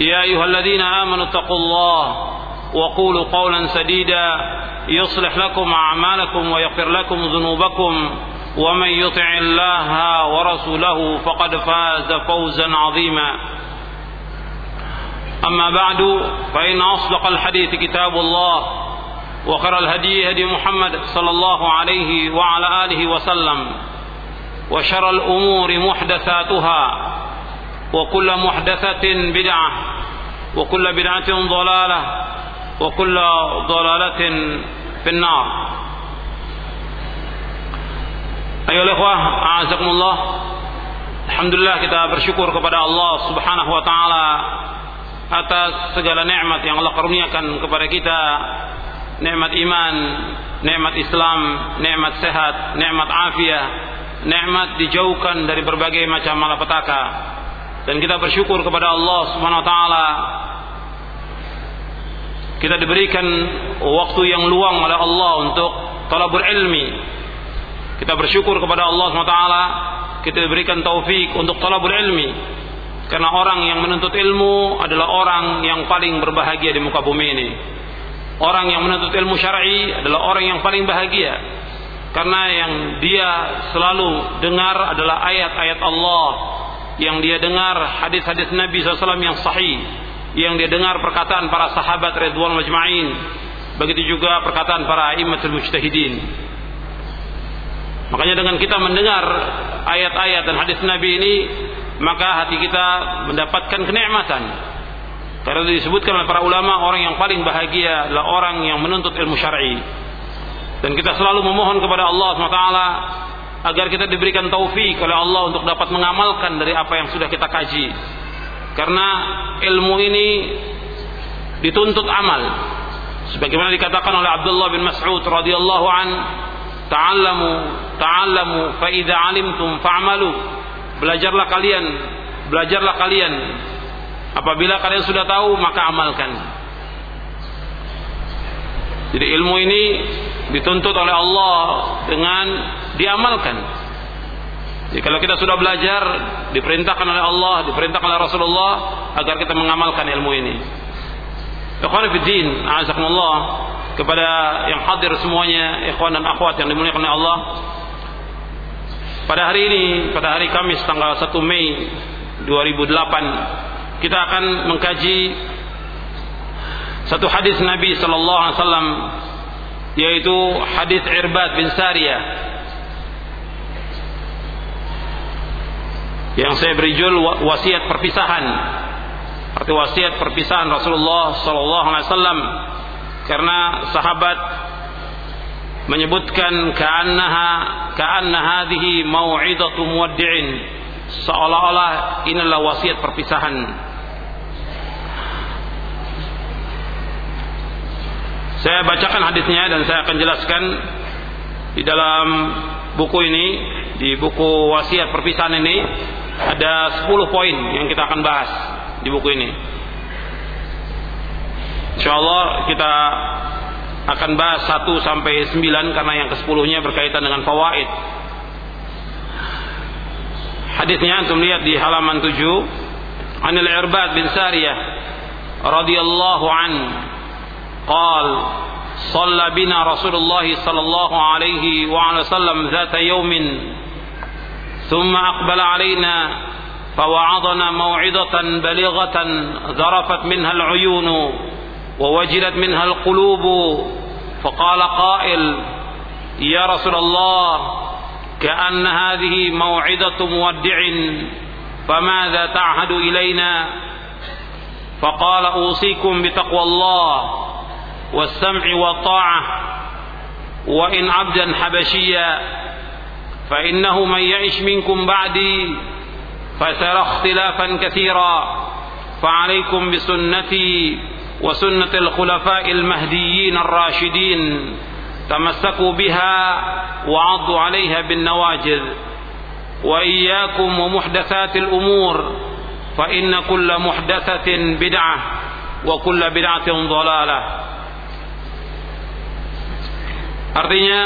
يا أيها الذين آمنوا اتقوا الله وقولوا قولا سديدا يصلح لكم أعمالكم ويغفر لكم ذنوبكم ومن يطع الله ورسوله فقد فاز فوزا عظيما. أما بعد فإن أصدق الحديث كتاب الله وخير الهدي هدي محمد صلى الله عليه وعلى آله وسلم وشر الأمور محدثاتها وكل محدثة بدعة وكل بدعة ضلالة وكل ضلالة في النار أيها الإخوة أعزكم الله Alhamdulillah kita bersyukur kepada Allah Subhanahu wa taala atas segala nikmat yang Allah karuniakan kepada kita. Nikmat iman, nikmat Islam, nikmat sehat, nikmat afiah, nikmat dijauhkan dari berbagai macam malapetaka. Dan kita bersyukur kepada Allah Subhanahu wa taala kita diberikan waktu yang luang oleh Allah untuk talabul ilmi. Kita bersyukur kepada Allah SWT kita diberikan taufik untuk talabul ilmi. Karena orang yang menuntut ilmu adalah orang yang paling berbahagia di muka bumi ini. Orang yang menuntut ilmu syar'i adalah orang yang paling bahagia. Karena yang dia selalu dengar adalah ayat-ayat Allah. Yang dia dengar hadis-hadis Nabi SAW yang sahih yang dia dengar perkataan para sahabat Ridwan Majma'in begitu juga perkataan para imamul mujtahidin. Makanya dengan kita mendengar ayat-ayat dan hadis Nabi ini maka hati kita mendapatkan kenikmatan. Karena disebutkan oleh para ulama orang yang paling bahagia adalah orang yang menuntut ilmu syar'i. Dan kita selalu memohon kepada Allah SWT agar kita diberikan taufik oleh Allah untuk dapat mengamalkan dari apa yang sudah kita kaji karena ilmu ini dituntut amal. Sebagaimana dikatakan oleh Abdullah bin Mas'ud radhiyallahu an, "Ta'allamu, ta'allamu fa idza 'alimtum fa'malu." Belajarlah kalian, belajarlah kalian. Apabila kalian sudah tahu, maka amalkan. Jadi ilmu ini dituntut oleh Allah dengan diamalkan. Jadi kalau kita sudah belajar, diperintahkan oleh Allah, diperintahkan oleh Rasulullah agar kita mengamalkan ilmu ini. Ikhwan fiddin, azakumullah kepada yang hadir semuanya, ikhwan dan akhwat yang dimuliakan oleh Allah. Pada hari ini, pada hari Kamis tanggal 1 Mei 2008, kita akan mengkaji satu hadis Nabi sallallahu alaihi wasallam yaitu hadis Irbad bin Sariyah yang saya beri judul wasiat perpisahan. Arti wasiat perpisahan Rasulullah sallallahu alaihi wasallam. Karena sahabat menyebutkan ka'annaha ka'anna hadhihi mau'izatu muwaddi'in. Seolah-olah inilah wasiat perpisahan. Saya bacakan hadisnya dan saya akan jelaskan di dalam buku ini di buku wasiat perpisahan ini ada 10 poin yang kita akan bahas di buku ini. Insyaallah kita akan bahas 1 sampai 9 karena yang ke-10-nya berkaitan dengan fawaid. Hadisnya antum lihat di halaman 7. Anil Irbad bin Sariyah radhiyallahu an قال صلى بنا رسول الله صلى الله عليه وعلى وسلم ذات يوم ثم أقبل علينا فوعظنا موعظة بليغة ذرفت منها العيون ووجلت منها القلوب فقال قائل يا رسول الله كأن هذه موعظة مودع فماذا تعهد إلينا؟ فقال أوصيكم بتقوى الله والسمع والطاعة وإن عبدا حبشيا فإنه من يعش منكم بعدي فسيرى اختلافا كثيرا. فعليكم بسنتي وسنة الخلفاء المهديين الراشدين. تمسكوا بها وعضوا عليها بالنواجذ. وإياكم ومحدثات الأمور فإن كل محدثة بدعة وكل بدعة ضلالة. Artinya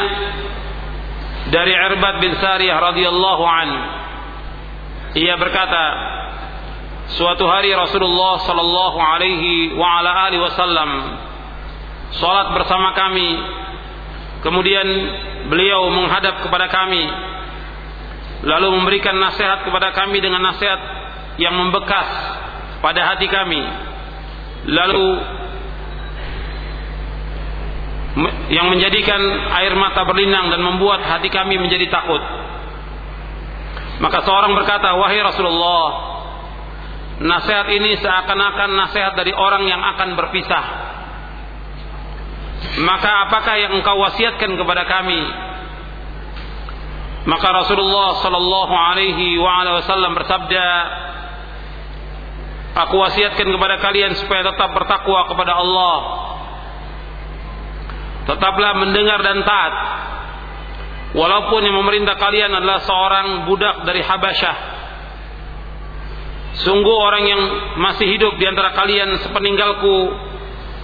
dari Irbad bin Sariyah radhiyallahu an. Ia berkata suatu hari Rasulullah sallallahu alaihi wa ala alihi wasallam salat bersama kami. Kemudian beliau menghadap kepada kami lalu memberikan nasihat kepada kami dengan nasihat yang membekas pada hati kami. Lalu yang menjadikan air mata berlinang dan membuat hati kami menjadi takut. Maka seorang berkata, "Wahai Rasulullah, nasihat ini seakan-akan nasihat dari orang yang akan berpisah. Maka apakah yang engkau wasiatkan kepada kami?" Maka Rasulullah sallallahu alaihi wasallam bersabda, "Aku wasiatkan kepada kalian supaya tetap bertakwa kepada Allah." Tetaplah mendengar dan taat. Walaupun yang memerintah kalian adalah seorang budak dari Habasyah. Sungguh orang yang masih hidup di antara kalian sepeninggalku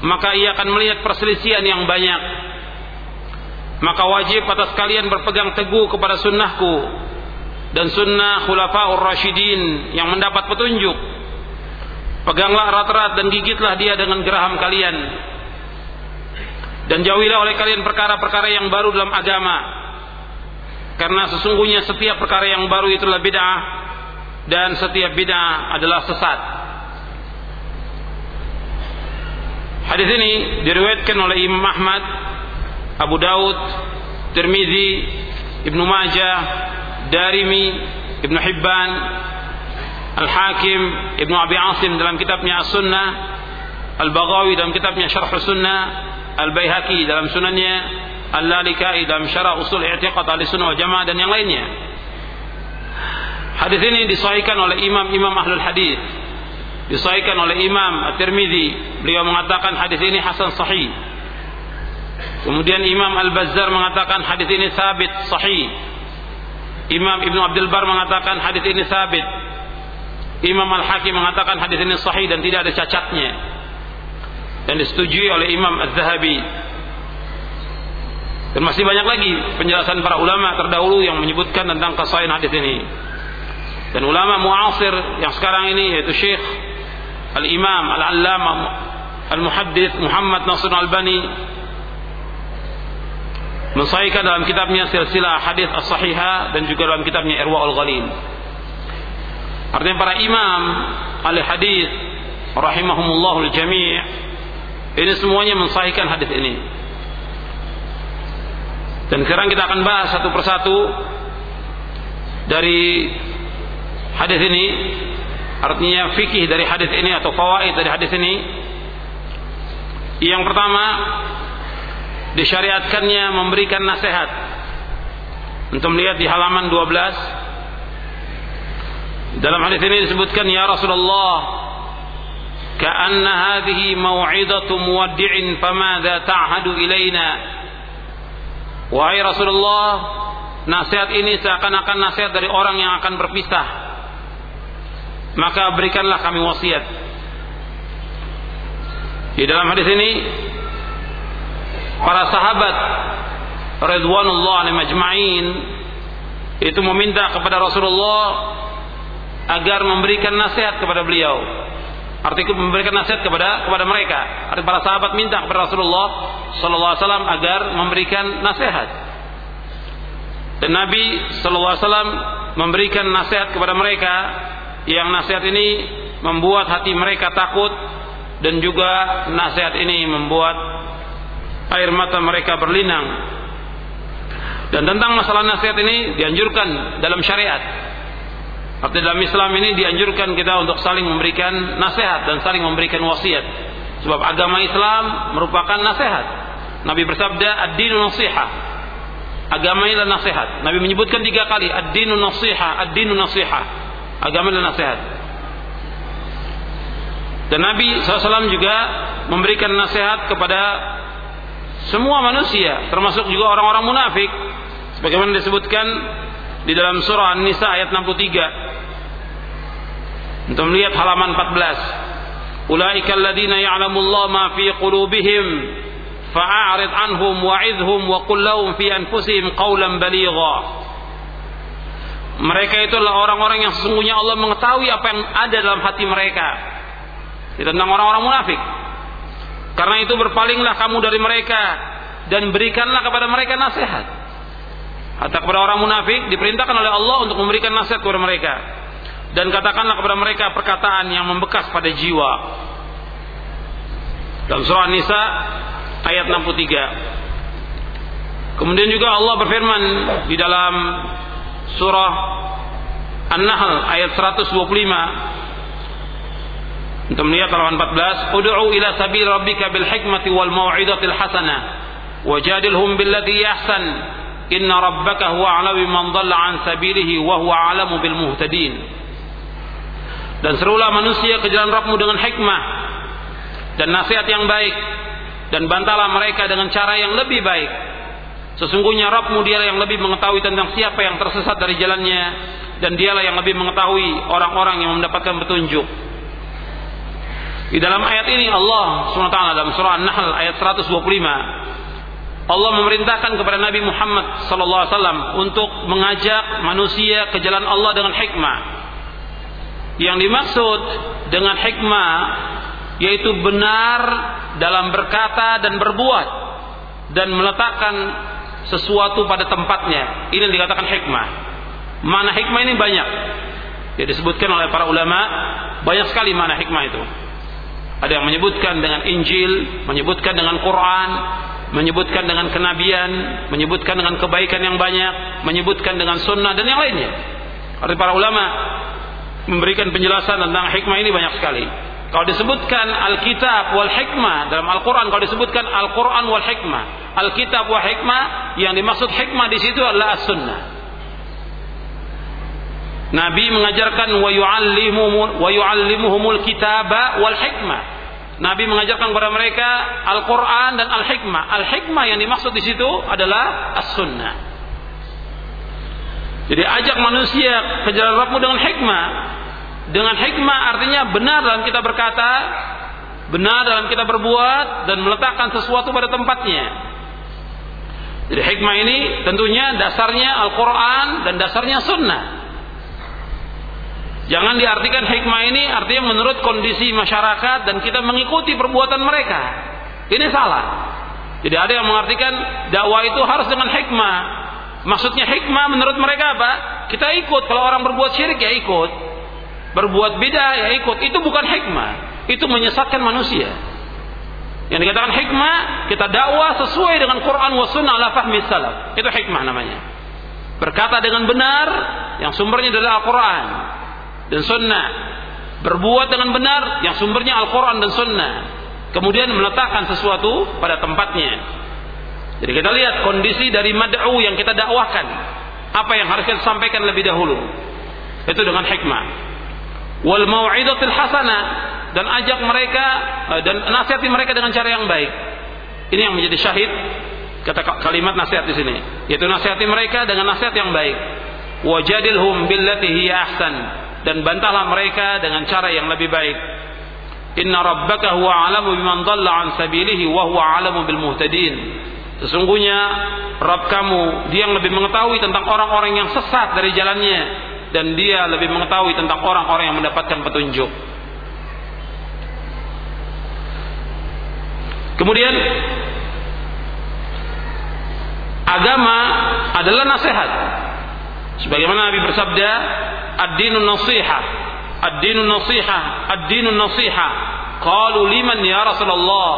maka ia akan melihat perselisihan yang banyak. Maka wajib atas kalian berpegang teguh kepada sunnahku dan sunnah khulafaur rasyidin yang mendapat petunjuk. Peganglah erat-erat dan gigitlah dia dengan geraham kalian dan jauhilah oleh kalian perkara-perkara yang baru dalam agama. Karena sesungguhnya setiap perkara yang baru itulah bid'ah dan setiap bid'ah adalah sesat. Hadis ini diriwayatkan oleh Imam Ahmad Abu Daud Tirmizi Ibnu Majah Darimi Ibnu Hibban Al-Hakim Ibnu Abi Asim dalam kitabnya As-Sunnah Al-Baghawi dalam kitabnya Syarh Sunnah Al-Baihaqi dalam sunannya Al-Lalikai dalam syarah usul i'tiqad ahli sunnah wal jamaah dan yang lainnya. Hadis ini disahihkan oleh imam-imam ahlul hadis. Disahihkan oleh imam At-Tirmidzi beliau mengatakan hadis ini hasan sahih. Kemudian imam Al-Bazzar mengatakan hadis ini sabit sahih. Imam Ibnu Abdul Bar mengatakan hadis ini sabit imam Al-Hakim mengatakan hadis ini sahih dan tidak ada cacatnya dan disetujui oleh Imam Az-Zahabi. Dan masih banyak lagi penjelasan para ulama terdahulu yang menyebutkan tentang kesahihan hadis ini. Dan ulama muasir yang sekarang ini yaitu Syekh Al-Imam Al-Allamah Al-Muhaddits Muhammad Nasr Al-Albani mensahihkan dalam kitabnya silsilah hadis as-sahihah dan juga dalam kitabnya Irwaul Ghalil. Artinya para imam ahli hadis rahimahumullah jami' Ini semuanya mensahihkan hadis ini. Dan sekarang kita akan bahas satu persatu dari hadis ini. Artinya fikih dari hadis ini atau fawaid dari hadis ini. Yang pertama disyariatkannya memberikan nasihat. Untuk melihat di halaman 12 dalam hadis ini disebutkan ya Rasulullah كأن هذه موعظة مودع فماذا تعهد إلينا Wahai Rasulullah Nasihat ini seakan-akan nasihat dari orang yang akan berpisah Maka berikanlah kami wasiat Di dalam hadis ini Para sahabat Ridwanullah majma'in Itu meminta kepada Rasulullah Agar memberikan nasihat kepada beliau Artinya memberikan nasihat kepada kepada mereka. Artinya para sahabat minta kepada Rasulullah Sallallahu Alaihi Wasallam agar memberikan nasihat. Dan Nabi Sallallahu Alaihi Wasallam memberikan nasihat kepada mereka yang nasihat ini membuat hati mereka takut dan juga nasihat ini membuat air mata mereka berlinang. Dan tentang masalah nasihat ini dianjurkan dalam syariat. Arti dalam Islam ini dianjurkan kita untuk saling memberikan nasihat dan saling memberikan wasiat. Sebab agama Islam merupakan nasihat. Nabi bersabda, "Ad-dinu nasihat." Agama adalah nasihat. Nabi menyebutkan tiga kali, "Ad-dinu nasihat, ad-dinu nasihat." Agama adalah nasihat. Dan Nabi SAW juga memberikan nasihat kepada semua manusia, termasuk juga orang-orang munafik. Sebagaimana disebutkan di dalam surah An-Nisa ayat 63. Untuk melihat halaman 14. Ulaika alladziina ya'lamu Allah ma fi qulubihim fa'arid anhum wa'idhum wa qul lahum fi anfusihim qawlan baligha. Mereka itulah orang-orang yang sesungguhnya Allah mengetahui apa yang ada dalam hati mereka. Tentang orang-orang munafik. Karena itu berpalinglah kamu dari mereka dan berikanlah kepada mereka nasihat. Hatta kepada orang munafik diperintahkan oleh Allah untuk memberikan nasihat kepada mereka. Dan katakanlah kepada mereka perkataan yang membekas pada jiwa. Dalam surah Nisa ayat 63. Kemudian juga Allah berfirman di dalam surah An-Nahl ayat 125 untuk melihat halaman 14, "Ud'u ila sabil rabbika bil hikmati wal mau'izatil hasanah wajadilhum billati ahsan inna rabbaka huwa a'lamu man dhalla an sabilihi wa huwa a'lamu bil muhtadin." Dan serulah manusia ke jalan Rabbmu dengan hikmah dan nasihat yang baik dan bantalah mereka dengan cara yang lebih baik. Sesungguhnya Rabbmu dialah yang lebih mengetahui tentang siapa yang tersesat dari jalannya dan dialah yang lebih mengetahui orang-orang yang mendapatkan petunjuk. Di dalam ayat ini Allah SWT dalam surah An-Nahl ayat 125 Allah memerintahkan kepada Nabi Muhammad SAW untuk mengajak manusia ke jalan Allah dengan hikmah. Yang dimaksud dengan hikmah yaitu benar dalam berkata dan berbuat dan meletakkan sesuatu pada tempatnya. Ini yang dikatakan hikmah. Mana hikmah ini banyak. Ya disebutkan oleh para ulama banyak sekali mana hikmah itu. Ada yang menyebutkan dengan Injil, menyebutkan dengan Quran, menyebutkan dengan kenabian, menyebutkan dengan kebaikan yang banyak, menyebutkan dengan sunnah dan yang lainnya. Arti para ulama memberikan penjelasan tentang hikmah ini banyak sekali. Kalau disebutkan Alkitab wal hikmah dalam Al-Quran, kalau disebutkan Al-Quran wal hikmah, Alkitab wal hikmah, yang dimaksud hikmah di situ adalah as-sunnah. Nabi mengajarkan wa yu'allimuhum wa yu'allimuhumul kitaba wal hikmah. Nabi mengajarkan kepada mereka Al-Qur'an dan Al-Hikmah. Al-Hikmah yang dimaksud di situ adalah As-Sunnah. Jadi ajak manusia ke jalan Rabbmu dengan hikmah. Dengan hikmah artinya benar dalam kita berkata, benar dalam kita berbuat dan meletakkan sesuatu pada tempatnya. Jadi hikmah ini tentunya dasarnya Al-Quran dan dasarnya Sunnah. Jangan diartikan hikmah ini artinya menurut kondisi masyarakat dan kita mengikuti perbuatan mereka. Ini salah. Jadi ada yang mengartikan dakwah itu harus dengan hikmah. Maksudnya hikmah menurut mereka apa? Kita ikut. Kalau orang berbuat syirik ya ikut. Berbuat beda ya ikut. Itu bukan hikmah. Itu menyesatkan manusia. Yang dikatakan hikmah, kita dakwah sesuai dengan Quran wa sunnah ala fahmi salaf. Itu hikmah namanya. Berkata dengan benar, yang sumbernya dari Al-Quran dan sunnah. Berbuat dengan benar yang sumbernya Al-Quran dan sunnah. Kemudian meletakkan sesuatu pada tempatnya. Jadi kita lihat kondisi dari mad'u yang kita dakwahkan. Apa yang harus kita sampaikan lebih dahulu. Itu dengan hikmah. Wal mau'idatil hasanah dan ajak mereka eh, dan nasihati mereka dengan cara yang baik. Ini yang menjadi syahid kata kalimat nasihat di sini, yaitu nasihati mereka dengan nasihat yang baik. Wajadilhum billati hiya ahsan dan bantahlah mereka dengan cara yang lebih baik. Inna rabbaka huwa alamu biman dhalla an sabilihi wa huwa alamu bil muhtadin. Sesungguhnya Rabb kamu dia yang lebih mengetahui tentang orang-orang yang sesat dari jalannya dan dia lebih mengetahui tentang orang-orang yang mendapatkan petunjuk. Kemudian agama adalah nasihat. Sebagaimana Nabi bersabda, ad-dinu nasihat. ad-dinu nasiha ad-dinu nasiha. Qalu liman ya rasulullah?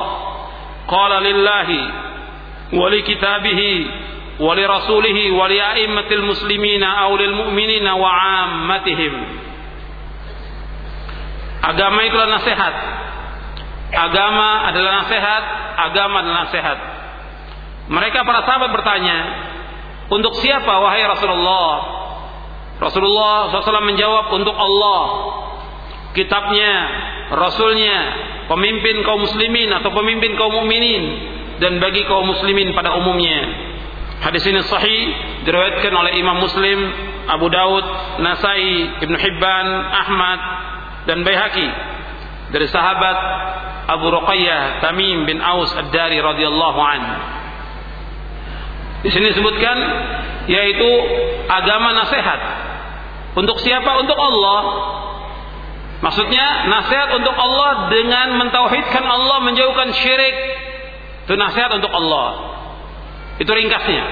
Qala lillahi wa li kitabihi wa li rasulihi wa li a'immatil muslimina aw lil mu'minina wa 'ammatihim. Agama itulah nasihat. Agama adalah nasihat agama adalah nasihat. Mereka para sahabat bertanya untuk siapa wahai Rasulullah? Rasulullah SAW menjawab untuk Allah. Kitabnya rasulnya pemimpin kaum muslimin atau pemimpin kaum mukminin dan bagi kaum muslimin pada umumnya. Hadis ini sahih diriwayatkan oleh Imam Muslim Abu Daud Nasai Ibnu Hibban Ahmad dan Baihaqi. Dari sahabat Abu Ruqayyah Tamim bin Aus Ad-Dari radhiyallahu anhu di sini disebutkan yaitu agama nasihat. Untuk siapa? Untuk Allah. Maksudnya nasihat untuk Allah dengan mentauhidkan Allah, menjauhkan syirik. Itu nasihat untuk Allah. Itu ringkasnya.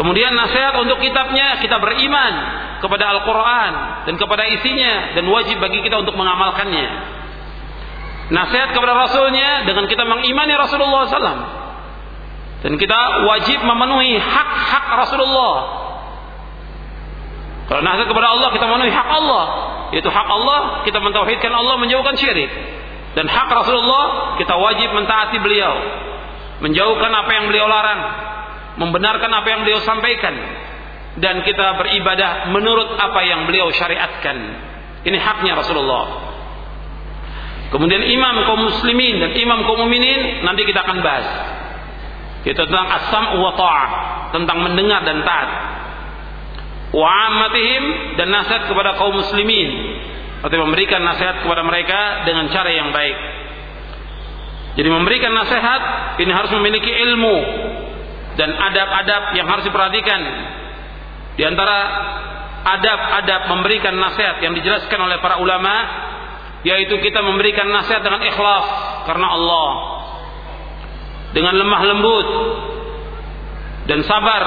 Kemudian nasihat untuk kitabnya, kita beriman kepada Al-Quran dan kepada isinya dan wajib bagi kita untuk mengamalkannya. Nasihat kepada Rasulnya dengan kita mengimani Rasulullah SAW dan kita wajib memenuhi hak-hak Rasulullah. Kalau nasihat kepada Allah kita memenuhi hak Allah, yaitu hak Allah kita mentauhidkan Allah menjauhkan syirik. Dan hak Rasulullah kita wajib mentaati beliau, menjauhkan apa yang beliau larang, membenarkan apa yang beliau sampaikan dan kita beribadah menurut apa yang beliau syariatkan. Ini haknya Rasulullah. Kemudian imam kaum muslimin dan imam kaum mukminin nanti kita akan bahas itu tentang asam wa ta'ah, tentang mendengar dan taat. Wa ammatihim dan nasihat kepada kaum muslimin. Atau memberikan nasihat kepada mereka dengan cara yang baik. Jadi memberikan nasihat ini harus memiliki ilmu dan adab-adab yang harus diperhatikan. Di antara adab-adab memberikan nasihat yang dijelaskan oleh para ulama yaitu kita memberikan nasihat dengan ikhlas karena Allah dengan lemah lembut dan sabar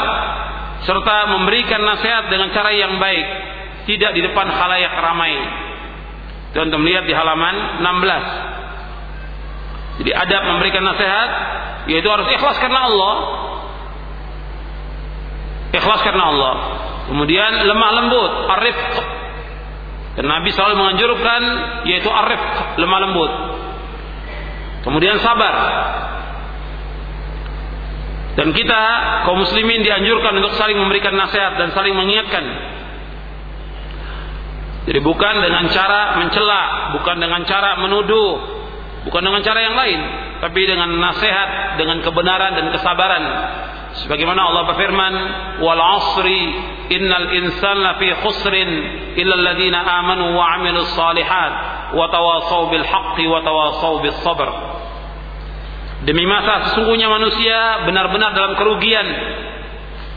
serta memberikan nasihat dengan cara yang baik tidak di depan khalayak ramai. Dan melihat di halaman 16 jadi adab memberikan nasihat yaitu harus ikhlas karena Allah. Ikhlas karena Allah. Kemudian lemah lembut arif dan Nabi selalu menganjurkan yaitu arif lemah lembut. Kemudian sabar dan kita kaum muslimin dianjurkan untuk saling memberikan nasihat dan saling mengingatkan. Jadi bukan dengan cara mencela, bukan dengan cara menuduh, bukan dengan cara yang lain, tapi dengan nasihat, dengan kebenaran dan kesabaran. Sebagaimana Allah berfirman, "Wal 'asri innal insana fi khusrin illa alladziina amanu wa 'amilus shalihat wa tawassaw bil haqqi wa tawassaw bis sabr." Demi masa sesungguhnya manusia benar-benar dalam kerugian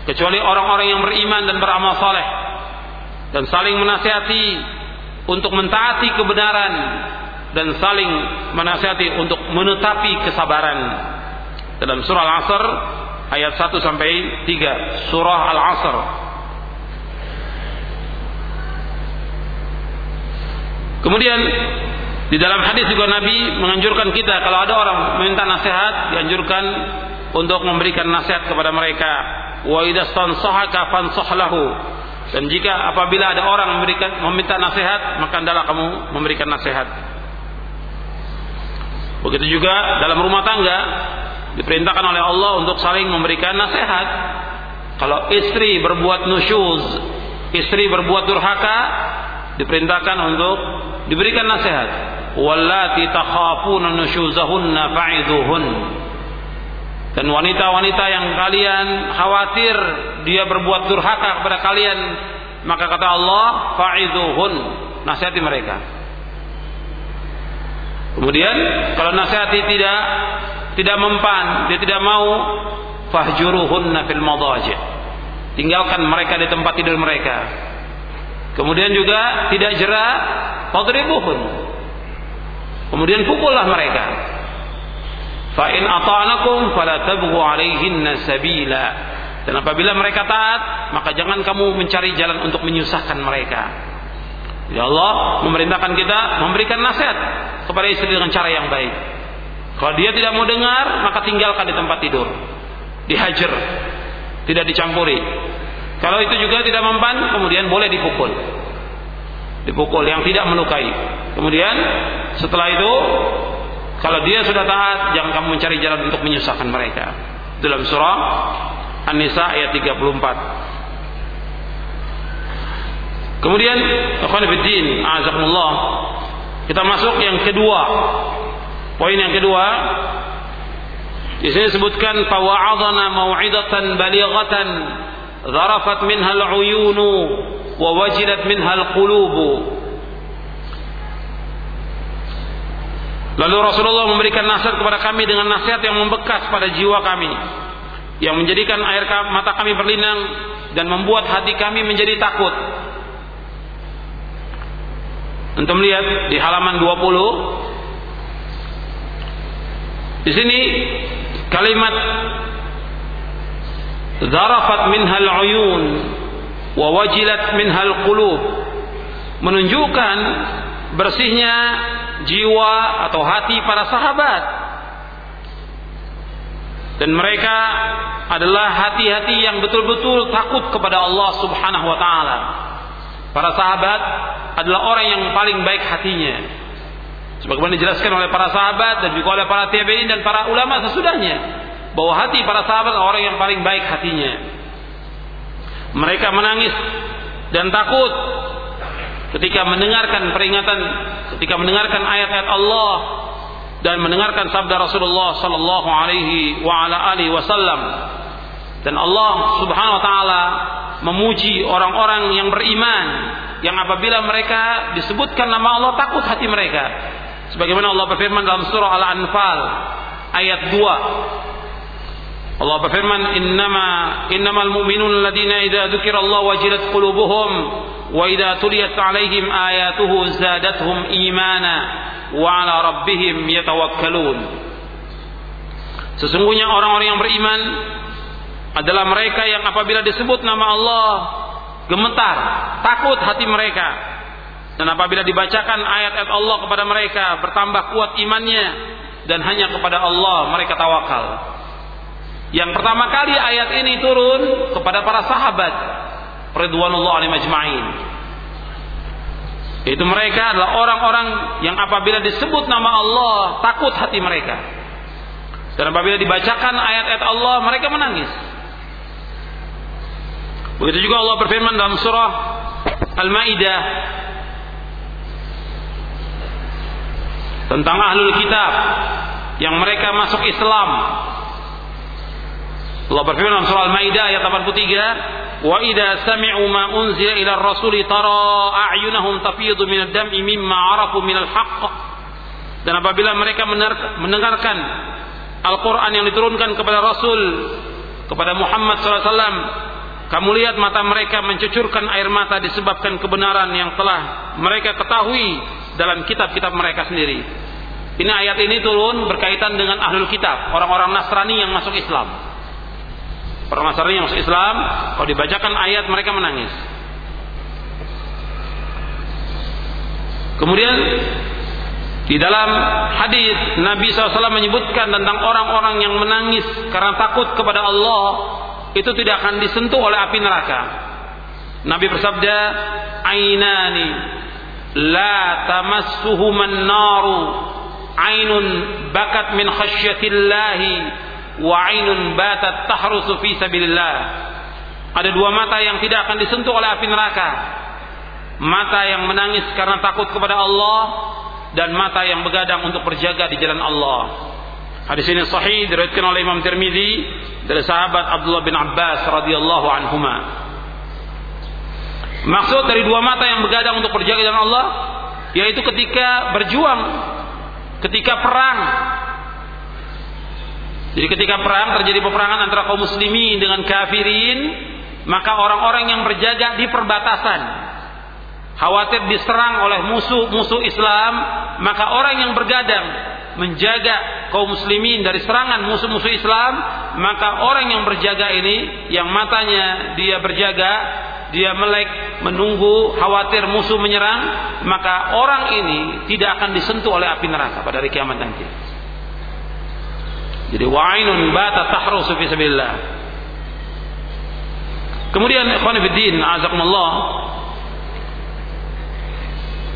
kecuali orang-orang yang beriman dan beramal saleh dan saling menasihati untuk mentaati kebenaran dan saling menasihati untuk menetapi kesabaran. Dalam surah Al-Asr ayat 1 sampai 3, surah Al-Asr. Kemudian di dalam hadis juga Nabi menganjurkan kita kalau ada orang meminta nasihat dianjurkan untuk memberikan nasihat kepada mereka. Wa idastansahaka. Dan jika apabila ada orang memberikan meminta nasihat, maka hendaklah kamu memberikan nasihat. Begitu juga dalam rumah tangga diperintahkan oleh Allah untuk saling memberikan nasihat. Kalau istri berbuat nusyuz, istri berbuat durhaka, diperintahkan untuk diberikan nasihat wallati takhafuna nusyuzahunna fa'idhuhun dan wanita-wanita yang kalian khawatir dia berbuat durhaka kepada kalian maka kata Allah fa'idhuhun nasihati mereka. Kemudian kalau nasihati tidak tidak mempan dia tidak mau fahjuruhunna fil madaji. Tinggalkan mereka di tempat tidur mereka. Kemudian juga tidak jerah fadribuhun Kemudian pukullah mereka. Fa in ata'anakum fala tabghu 'alaihinna sabila. Dan apabila mereka taat, maka jangan kamu mencari jalan untuk menyusahkan mereka. Ya Allah memerintahkan kita memberikan nasihat kepada istri dengan cara yang baik. Kalau dia tidak mau dengar, maka tinggalkan di tempat tidur. Dihajar, tidak dicampuri. Kalau itu juga tidak mempan, kemudian boleh dipukul. Dipukul yang tidak melukai. Kemudian setelah itu, kalau dia sudah taat, jangan kamu mencari jalan untuk menyusahkan mereka. Dalam surah An-Nisa ayat 34. Kemudian ikhwan fillah, azakumullah. Kita masuk yang kedua. Poin yang kedua di sini disebutkan fawa'adana mau'idatan balighatan zarafat minha al-uyunu wa wajilat minha al-qulubu. Lalu Rasulullah memberikan nasihat kepada kami dengan nasihat yang membekas pada jiwa kami yang menjadikan air mata kami berlinang dan membuat hati kami menjadi takut. Untuk melihat di halaman 20 di sini kalimat zarafat minhal uyun wa wajilat minhal qulub menunjukkan bersihnya jiwa atau hati para sahabat dan mereka adalah hati-hati yang betul-betul takut kepada Allah Subhanahu wa taala. Para sahabat adalah orang yang paling baik hatinya. Sebagaimana dijelaskan oleh para sahabat dan juga oleh para tabi'in dan para ulama sesudahnya bahwa hati para sahabat orang yang paling baik hatinya. Mereka menangis dan takut ketika mendengarkan peringatan, ketika mendengarkan ayat-ayat Allah dan mendengarkan sabda Rasulullah sallallahu alaihi wa ala alihi wasallam. Dan Allah Subhanahu wa taala memuji orang-orang yang beriman yang apabila mereka disebutkan nama Allah takut hati mereka sebagaimana Allah berfirman dalam surah Al-Anfal ayat 2 Allah berfirman innama innamal mu'minun alladziina idza dzukira Allah wajilat qulubuhum wa idza tuliyat 'alaihim ayatuhu zadatuhum imana wa 'ala rabbihim yatawakkalun Sesungguhnya orang-orang yang beriman adalah mereka yang apabila disebut nama Allah gemetar, takut hati mereka. Dan apabila dibacakan ayat-ayat Allah kepada mereka bertambah kuat imannya dan hanya kepada Allah mereka tawakal. Yang pertama kali ayat ini turun kepada para sahabat ridwanullah alaihi majma'in. Itu mereka adalah orang-orang yang apabila disebut nama Allah takut hati mereka. Dan apabila dibacakan ayat-ayat Allah mereka menangis. Begitu juga Allah berfirman dalam surah Al-Maidah tentang ahlul kitab yang mereka masuk Islam. Allah berfirman surah Al-Maidah ayat 83, "Wa idza sami'u ma unzila ila ar-rasuli tara a'yunahum tafidu min ad-dam'i mimma 'arafu min al-haqq." Dan apabila mereka mendengarkan Al-Quran yang diturunkan kepada Rasul kepada Muhammad SAW kamu lihat mata mereka mencucurkan air mata disebabkan kebenaran yang telah mereka ketahui dalam kitab-kitab mereka sendiri. Ini ayat ini turun berkaitan dengan ahlul kitab, orang-orang Nasrani yang masuk Islam. Nasrani yang masuk Islam, kalau dibacakan ayat mereka menangis. Kemudian di dalam hadis Nabi SAW menyebutkan tentang orang-orang yang menangis karena takut kepada Allah itu tidak akan disentuh oleh api neraka. Nabi bersabda, "Ainani la tamassuhuman naru, ainun bakat min khasyatillahi wa ainun batat tahrusu fi sabilillah." Ada dua mata yang tidak akan disentuh oleh api neraka. Mata yang menangis karena takut kepada Allah dan mata yang begadang untuk berjaga di jalan Allah. Hadis ini sahih diriwayatkan oleh Imam Tirmizi dari sahabat Abdullah bin Abbas radhiyallahu anhuma. Maksud dari dua mata yang begadang untuk berjaga dengan Allah yaitu ketika berjuang, ketika perang. Jadi ketika perang terjadi peperangan antara kaum muslimin dengan kafirin, maka orang-orang yang berjaga di perbatasan khawatir diserang oleh musuh-musuh Islam, maka orang yang bergadang menjaga kaum muslimin dari serangan musuh-musuh Islam, maka orang yang berjaga ini, yang matanya dia berjaga, dia melek menunggu khawatir musuh menyerang, maka orang ini tidak akan disentuh oleh api neraka pada hari kiamat nanti. Jadi wa'inun bata tahrusu fi sabilillah. Kemudian ikhwan fillah, azakumullah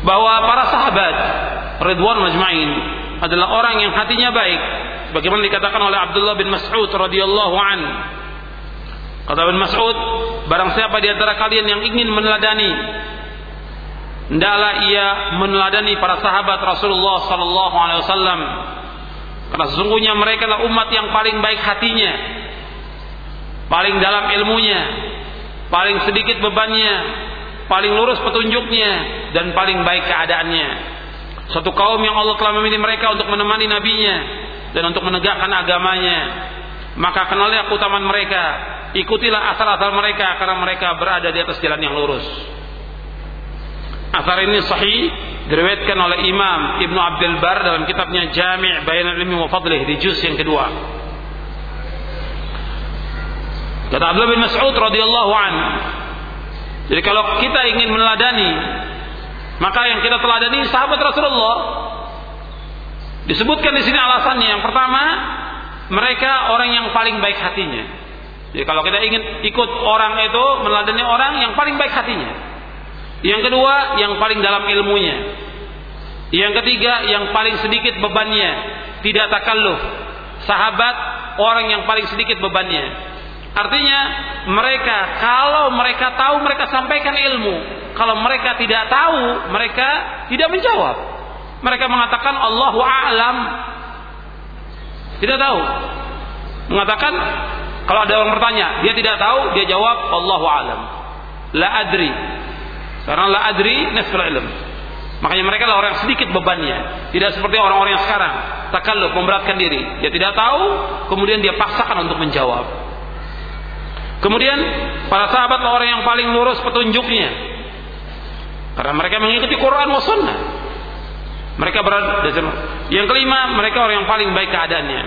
bahwa para sahabat Ridwan majma'in adalah orang yang hatinya baik. Bagaimana dikatakan oleh Abdullah bin Mas'ud radhiyallahu an. Kata bin Mas'ud barang siapa di antara kalian yang ingin meneladani hendaklah ia meneladani para sahabat Rasulullah sallallahu alaihi wasallam karena sesungguhnya mereka adalah umat yang paling baik hatinya paling dalam ilmunya paling sedikit bebannya paling lurus petunjuknya dan paling baik keadaannya. Suatu kaum yang Allah telah memilih mereka untuk menemani nabinya dan untuk menegakkan agamanya. Maka kenalilah keutamaan mereka, ikutilah asal-asal mereka karena mereka berada di atas jalan yang lurus. Asar ini sahih diriwayatkan oleh Imam Ibnu Abdul Bar dalam kitabnya Jami' Bayan Ilmi wa Fadlih di juz yang kedua. Kata Abdullah bin Mas'ud radhiyallahu an, jadi kalau kita ingin meneladani, maka yang kita teladani sahabat Rasulullah. Disebutkan di sini alasannya. Yang pertama, mereka orang yang paling baik hatinya. Jadi kalau kita ingin ikut orang itu meneladani orang yang paling baik hatinya. Yang kedua, yang paling dalam ilmunya. Yang ketiga, yang paling sedikit bebannya, tidak takalluf. Sahabat orang yang paling sedikit bebannya. Artinya mereka kalau mereka tahu mereka sampaikan ilmu. Kalau mereka tidak tahu mereka tidak menjawab. Mereka mengatakan Allahu a'lam. Tidak tahu. Mengatakan kalau ada orang bertanya, dia tidak tahu, dia jawab Allahu a'lam. La adri. Karena la adri nasful ilm. Makanya mereka adalah orang sedikit bebannya. Tidak seperti orang-orang yang sekarang. Takalluf, memberatkan diri. Dia tidak tahu, kemudian dia paksakan untuk menjawab. Kemudian para sahabat orang yang paling lurus petunjuknya. Karena mereka mengikuti Quran wa sunnah. Mereka berada Yang kelima, mereka orang yang paling baik keadaannya.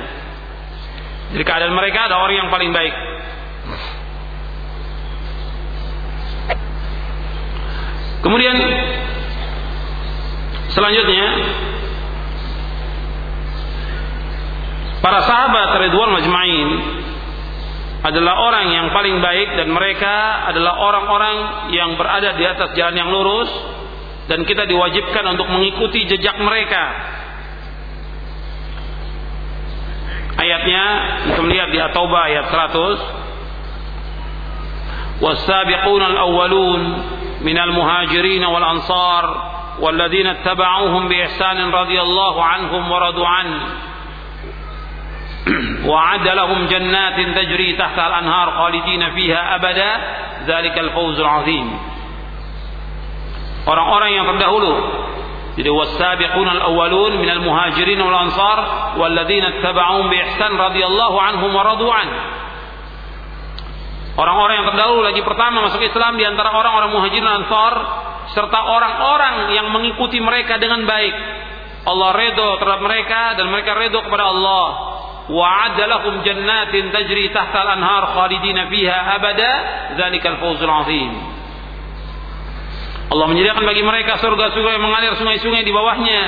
Jadi keadaan mereka ada orang yang paling baik. Kemudian selanjutnya para sahabat Ridwan Majma'in adalah orang yang paling baik dan mereka adalah orang-orang yang berada di atas jalan yang lurus dan kita diwajibkan untuk mengikuti jejak mereka. Ayatnya kita melihat di At-Taubah ayat 100. Was-sabiquna al-awwalun muhajirin wal ansar والذين اتبعوهم بإحسان رضي الله عنهم ورضوا عنه وعد لهم جنات تجري تحت الأنهار خالدين فيها أبدا ذلك الفوز العظيم orang-orang yang terdahulu jadi wasabiqun al-awwalun minal muhajirin wal ansar walladzina ittaba'uhum bi ihsan radhiyallahu anhum wa radu an Orang-orang yang terdahulu lagi pertama masuk Islam di antara orang-orang Muhajirin ansor serta orang-orang yang mengikuti mereka dengan baik. Allah redho terhadap mereka dan mereka redho kepada Allah. Wa lahum jannatin tajri tahta al-anhar khalidina fiha abada dzalikal fawzul azim. Allah menyediakan bagi mereka surga-surga yang mengalir sungai-sungai di bawahnya.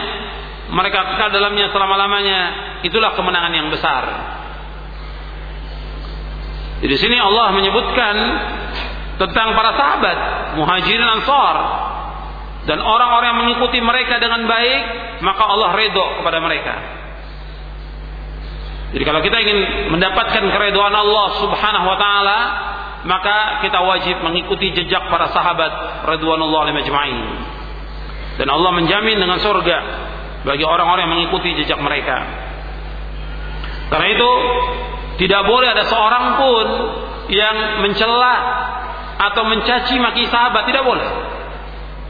Mereka kekal dalamnya selama-lamanya. Itulah kemenangan yang besar. Di sini Allah menyebutkan tentang para sahabat, muhajirin ansar dan orang-orang yang mengikuti mereka dengan baik, maka Allah redho kepada mereka. Jadi kalau kita ingin mendapatkan keridhaan Allah Subhanahu wa taala, maka kita wajib mengikuti jejak para sahabat radhiyallahu alaihi majma'in. Dan Allah menjamin dengan surga bagi orang-orang yang mengikuti jejak mereka. Karena itu tidak boleh ada seorang pun yang mencela atau mencaci maki sahabat tidak boleh.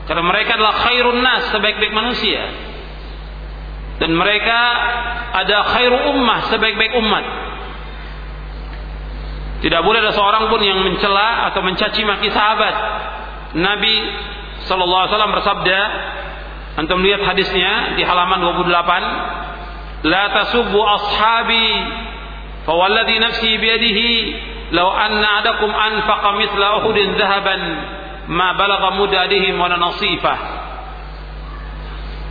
Karena mereka adalah khairun nas sebaik-baik manusia dan mereka ada khairu ummah sebaik-baik umat. Tidak boleh ada seorang pun yang mencela atau mencaci maki sahabat. Nabi sallallahu alaihi bersabda, antum lihat hadisnya di halaman 28, "La tasubbu ashabi, walladhi nafsi biyadihi law anna adakum anfaqa mithla uhudin dhahaban ma balagha mudadihim wa nasifah.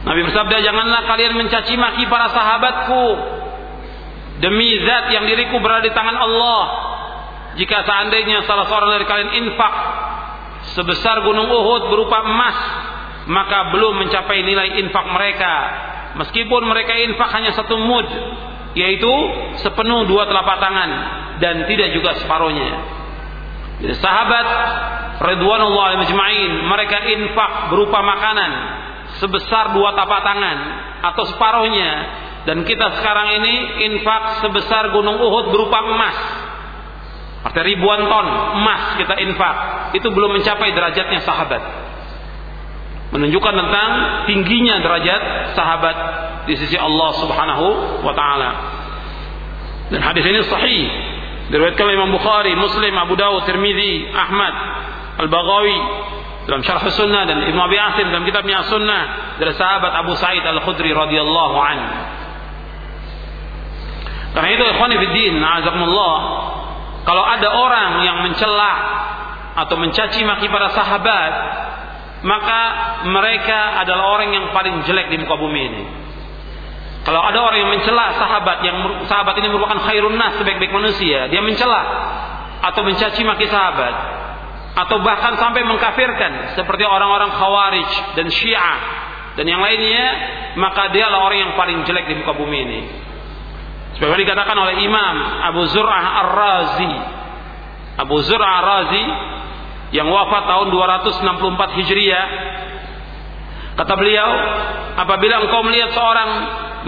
Nabi bersabda, "Janganlah kalian mencaci maki para sahabatku demi zat yang diriku berada di tangan Allah. Jika seandainya salah seorang dari kalian infak sebesar gunung Uhud berupa emas, maka belum mencapai nilai infak mereka. Meskipun mereka infak hanya satu mud, yaitu sepenuh dua telapak tangan dan tidak juga separuhnya. Jadi sahabat Ridwanullah majma'in mereka infak berupa makanan sebesar dua tapak tangan atau separuhnya. Dan kita sekarang ini infak sebesar gunung Uhud berupa emas. Artinya ribuan ton emas kita infak. Itu belum mencapai derajatnya sahabat menunjukkan tentang tingginya derajat sahabat di sisi Allah Subhanahu wa taala. Dan hadis ini sahih diriwayatkan oleh Imam Bukhari, Muslim, Abu Dawud, Tirmizi, Ahmad, Al-Baghawi dalam Syarh Sunnah dan Ibnu Abi Asim dalam kitabnya Sunnah dari sahabat Abu Sa'id Al-Khudri radhiyallahu anhu. Karena itu ikhwani fiddin, azakumullah, kalau ada orang yang mencela atau mencaci maki para sahabat, maka mereka adalah orang yang paling jelek di muka bumi ini. Kalau ada orang yang mencela sahabat yang sahabat ini merupakan khairun nas sebaik-baik manusia, dia mencela atau mencaci maki sahabat atau bahkan sampai mengkafirkan seperti orang-orang Khawarij dan Syiah dan yang lainnya, maka dia adalah orang yang paling jelek di muka bumi ini. Sebagaimana dikatakan oleh Imam Abu Zur'ah Ar-Razi. Abu Zur'ah Ar-Razi yang wafat tahun 264 Hijriah. Kata beliau, apabila engkau melihat seorang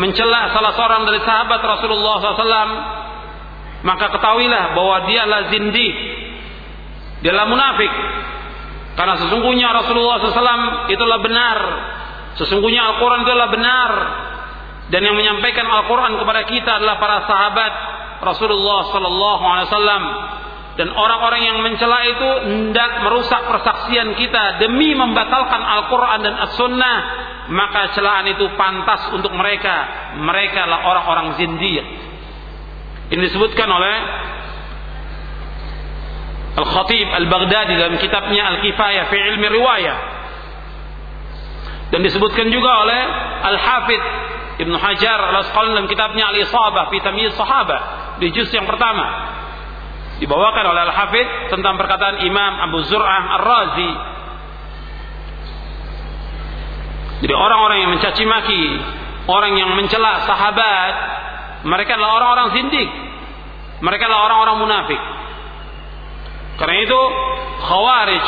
mencela salah seorang dari sahabat Rasulullah SAW, maka ketahuilah bahwa dia adalah zindi, dia adalah munafik. Karena sesungguhnya Rasulullah SAW itulah benar. Sesungguhnya Al-Quran itulah benar. Dan yang menyampaikan Al-Quran kepada kita adalah para sahabat Rasulullah SAW dan orang-orang yang mencela itu hendak merusak persaksian kita demi membatalkan Al-Quran dan As-Sunnah maka celaan itu pantas untuk mereka. Mereka adalah orang-orang zindiq ini disebutkan oleh Al-Khatib Al-Baghdadi dalam kitabnya Al-Kifayah fi ilmi riwayah. Dan disebutkan juga oleh Al-Hafidh Ibn Hajar Al-Asqalani dalam kitabnya Al-Isabah fi Tamyiz Sahabah di juz yang pertama dibawakan oleh Al-Hafidh tentang perkataan Imam Abu Zur'ah Ar-Razi. Jadi orang-orang yang mencaci maki, orang yang mencela sahabat, mereka adalah orang-orang zindik. Mereka adalah orang-orang munafik. Karena itu Khawarij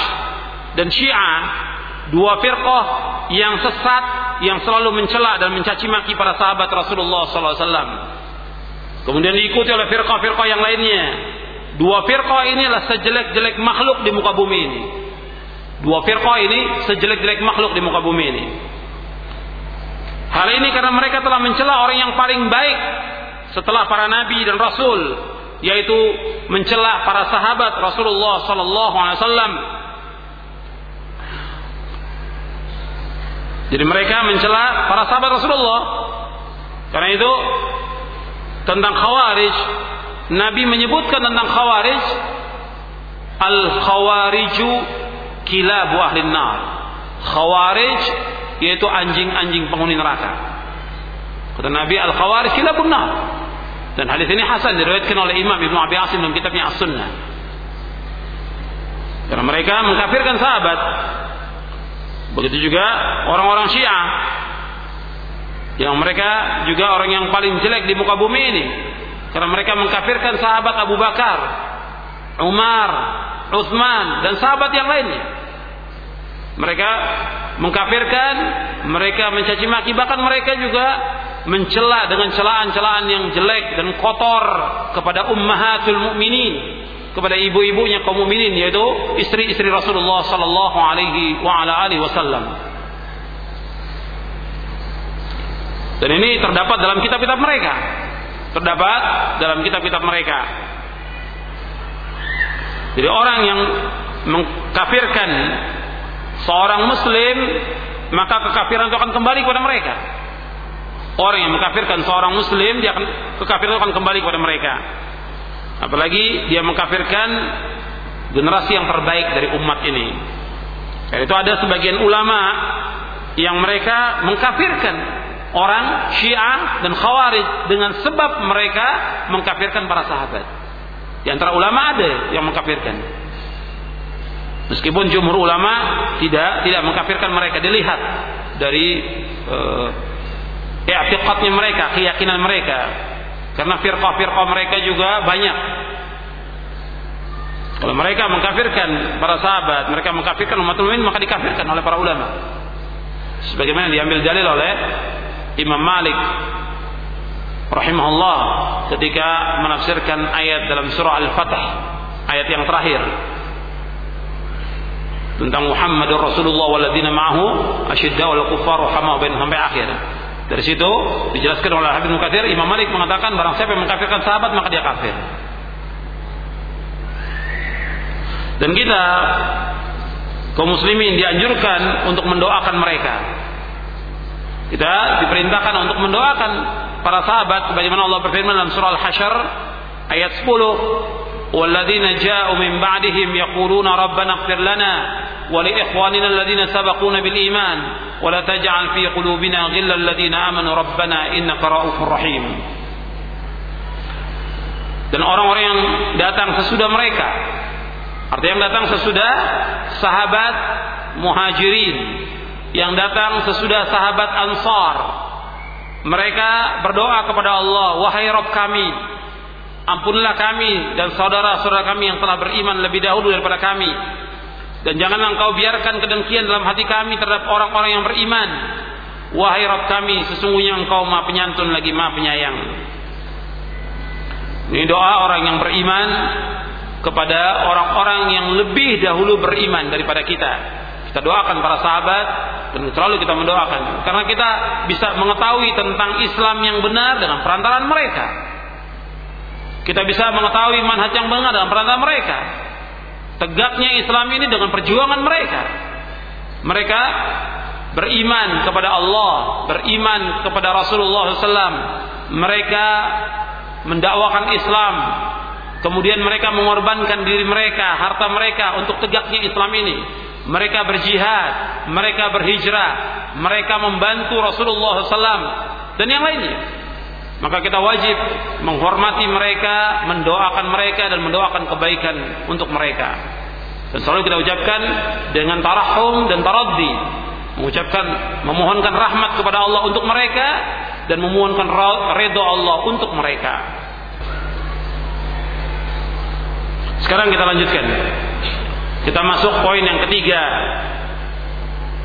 dan Syiah dua firqah yang sesat yang selalu mencela dan mencaci maki para sahabat Rasulullah SAW. Kemudian diikuti oleh firqah-firqah yang lainnya Dua firqah ini adalah sejelek-jelek makhluk di muka bumi ini. Dua firqah ini sejelek-jelek makhluk di muka bumi ini. Hal ini karena mereka telah mencela orang yang paling baik setelah para nabi dan rasul, yaitu mencela para sahabat Rasulullah sallallahu alaihi wasallam. Jadi mereka mencela para sahabat Rasulullah. Karena itu tentang Khawarij Nabi menyebutkan tentang khawarij al khawariju kilabu ahli nar. Khawarij yaitu anjing-anjing penghuni neraka. Kata Nabi al khawarij kilabun nar. Dan hadis ini hasan diriwayatkan oleh Imam Ibnu Abi Asim dalam kitabnya As-Sunnah. Karena mereka mengkafirkan sahabat. Begitu juga orang-orang Syiah. Yang mereka juga orang yang paling jelek di muka bumi ini karena mereka mengkafirkan sahabat Abu Bakar, Umar, Utsman dan sahabat yang lainnya. Mereka mengkafirkan, mereka mencaci maki, bahkan mereka juga mencela dengan celaan-celaan yang jelek dan kotor kepada ummahatul mukminin, kepada ibu-ibunya kaum mukminin yaitu istri-istri Rasulullah sallallahu alaihi wa ala alihi wasallam. Dan ini terdapat dalam kitab-kitab mereka terdapat dalam kitab-kitab mereka. Jadi orang yang mengkafirkan seorang muslim maka kekafiran itu akan kembali kepada mereka. Orang yang mengkafirkan seorang muslim dia akan kekafiran itu akan kembali kepada mereka. Apalagi dia mengkafirkan generasi yang terbaik dari umat ini. itu ada sebagian ulama yang mereka mengkafirkan orang Syiah dan Khawarij dengan sebab mereka mengkafirkan para sahabat. Di antara ulama ada yang mengkafirkan. Meskipun jumhur ulama tidak tidak mengkafirkan mereka dilihat dari uh, i'tiqadnya mereka, keyakinan mereka. Karena firqah-firqah mereka juga banyak. Kalau mereka mengkafirkan para sahabat, mereka mengkafirkan umat muslimin maka dikafirkan oleh para ulama. Sebagaimana diambil dalil oleh Imam Malik rahimahullah ketika menafsirkan ayat dalam surah Al-Fath ayat yang terakhir tentang Muhammadur Rasulullah waladina ma'ahu asyidda wal kuffar rahama bain sampai akhir. Dari situ dijelaskan oleh Habib Mukathir Imam Malik mengatakan barang siapa yang mengkafirkan sahabat maka dia kafir. Dan kita kaum muslimin dianjurkan untuk mendoakan mereka. Kita diperintahkan untuk mendoakan para sahabat sebagaimana Allah berfirman dalam surah Al-Hasyr ayat 10, "Walladzina ja'u min ba'dihim yaquluna rabbana ighfir lana wa li ikhwanina alladzina sabaquna bil iman wa la taj'al fi qulubina ghillal ladzina amanu rabbana innaka ra'ufur rahim." Dan orang-orang yang datang sesudah mereka Artinya yang datang sesudah sahabat muhajirin yang datang sesudah sahabat ansar mereka berdoa kepada Allah wahai Rabb kami Ampunilah kami dan saudara-saudara kami yang telah beriman lebih dahulu daripada kami. Dan janganlah engkau biarkan kedengkian dalam hati kami terhadap orang-orang yang beriman. Wahai Rabb kami, sesungguhnya engkau maha penyantun lagi maha penyayang. Ini doa orang yang beriman kepada orang-orang yang lebih dahulu beriman daripada kita. Kita doakan para sahabat dan selalu kita mendoakan karena kita bisa mengetahui tentang Islam yang benar dengan perantaraan mereka. Kita bisa mengetahui manhaj yang benar dalam perantara mereka. Tegaknya Islam ini dengan perjuangan mereka. Mereka beriman kepada Allah, beriman kepada Rasulullah SAW. Mereka mendakwakan Islam. Kemudian mereka mengorbankan diri mereka, harta mereka untuk tegaknya Islam ini. Mereka berjihad, mereka berhijrah, mereka membantu Rasulullah SAW dan yang lainnya. Maka kita wajib menghormati mereka, mendoakan mereka dan mendoakan kebaikan untuk mereka. Dan selalu kita ucapkan dengan tarahum dan taraddi, mengucapkan memohonkan rahmat kepada Allah untuk mereka dan memohonkan redha Allah untuk mereka. Sekarang kita lanjutkan. Kita masuk poin yang ketiga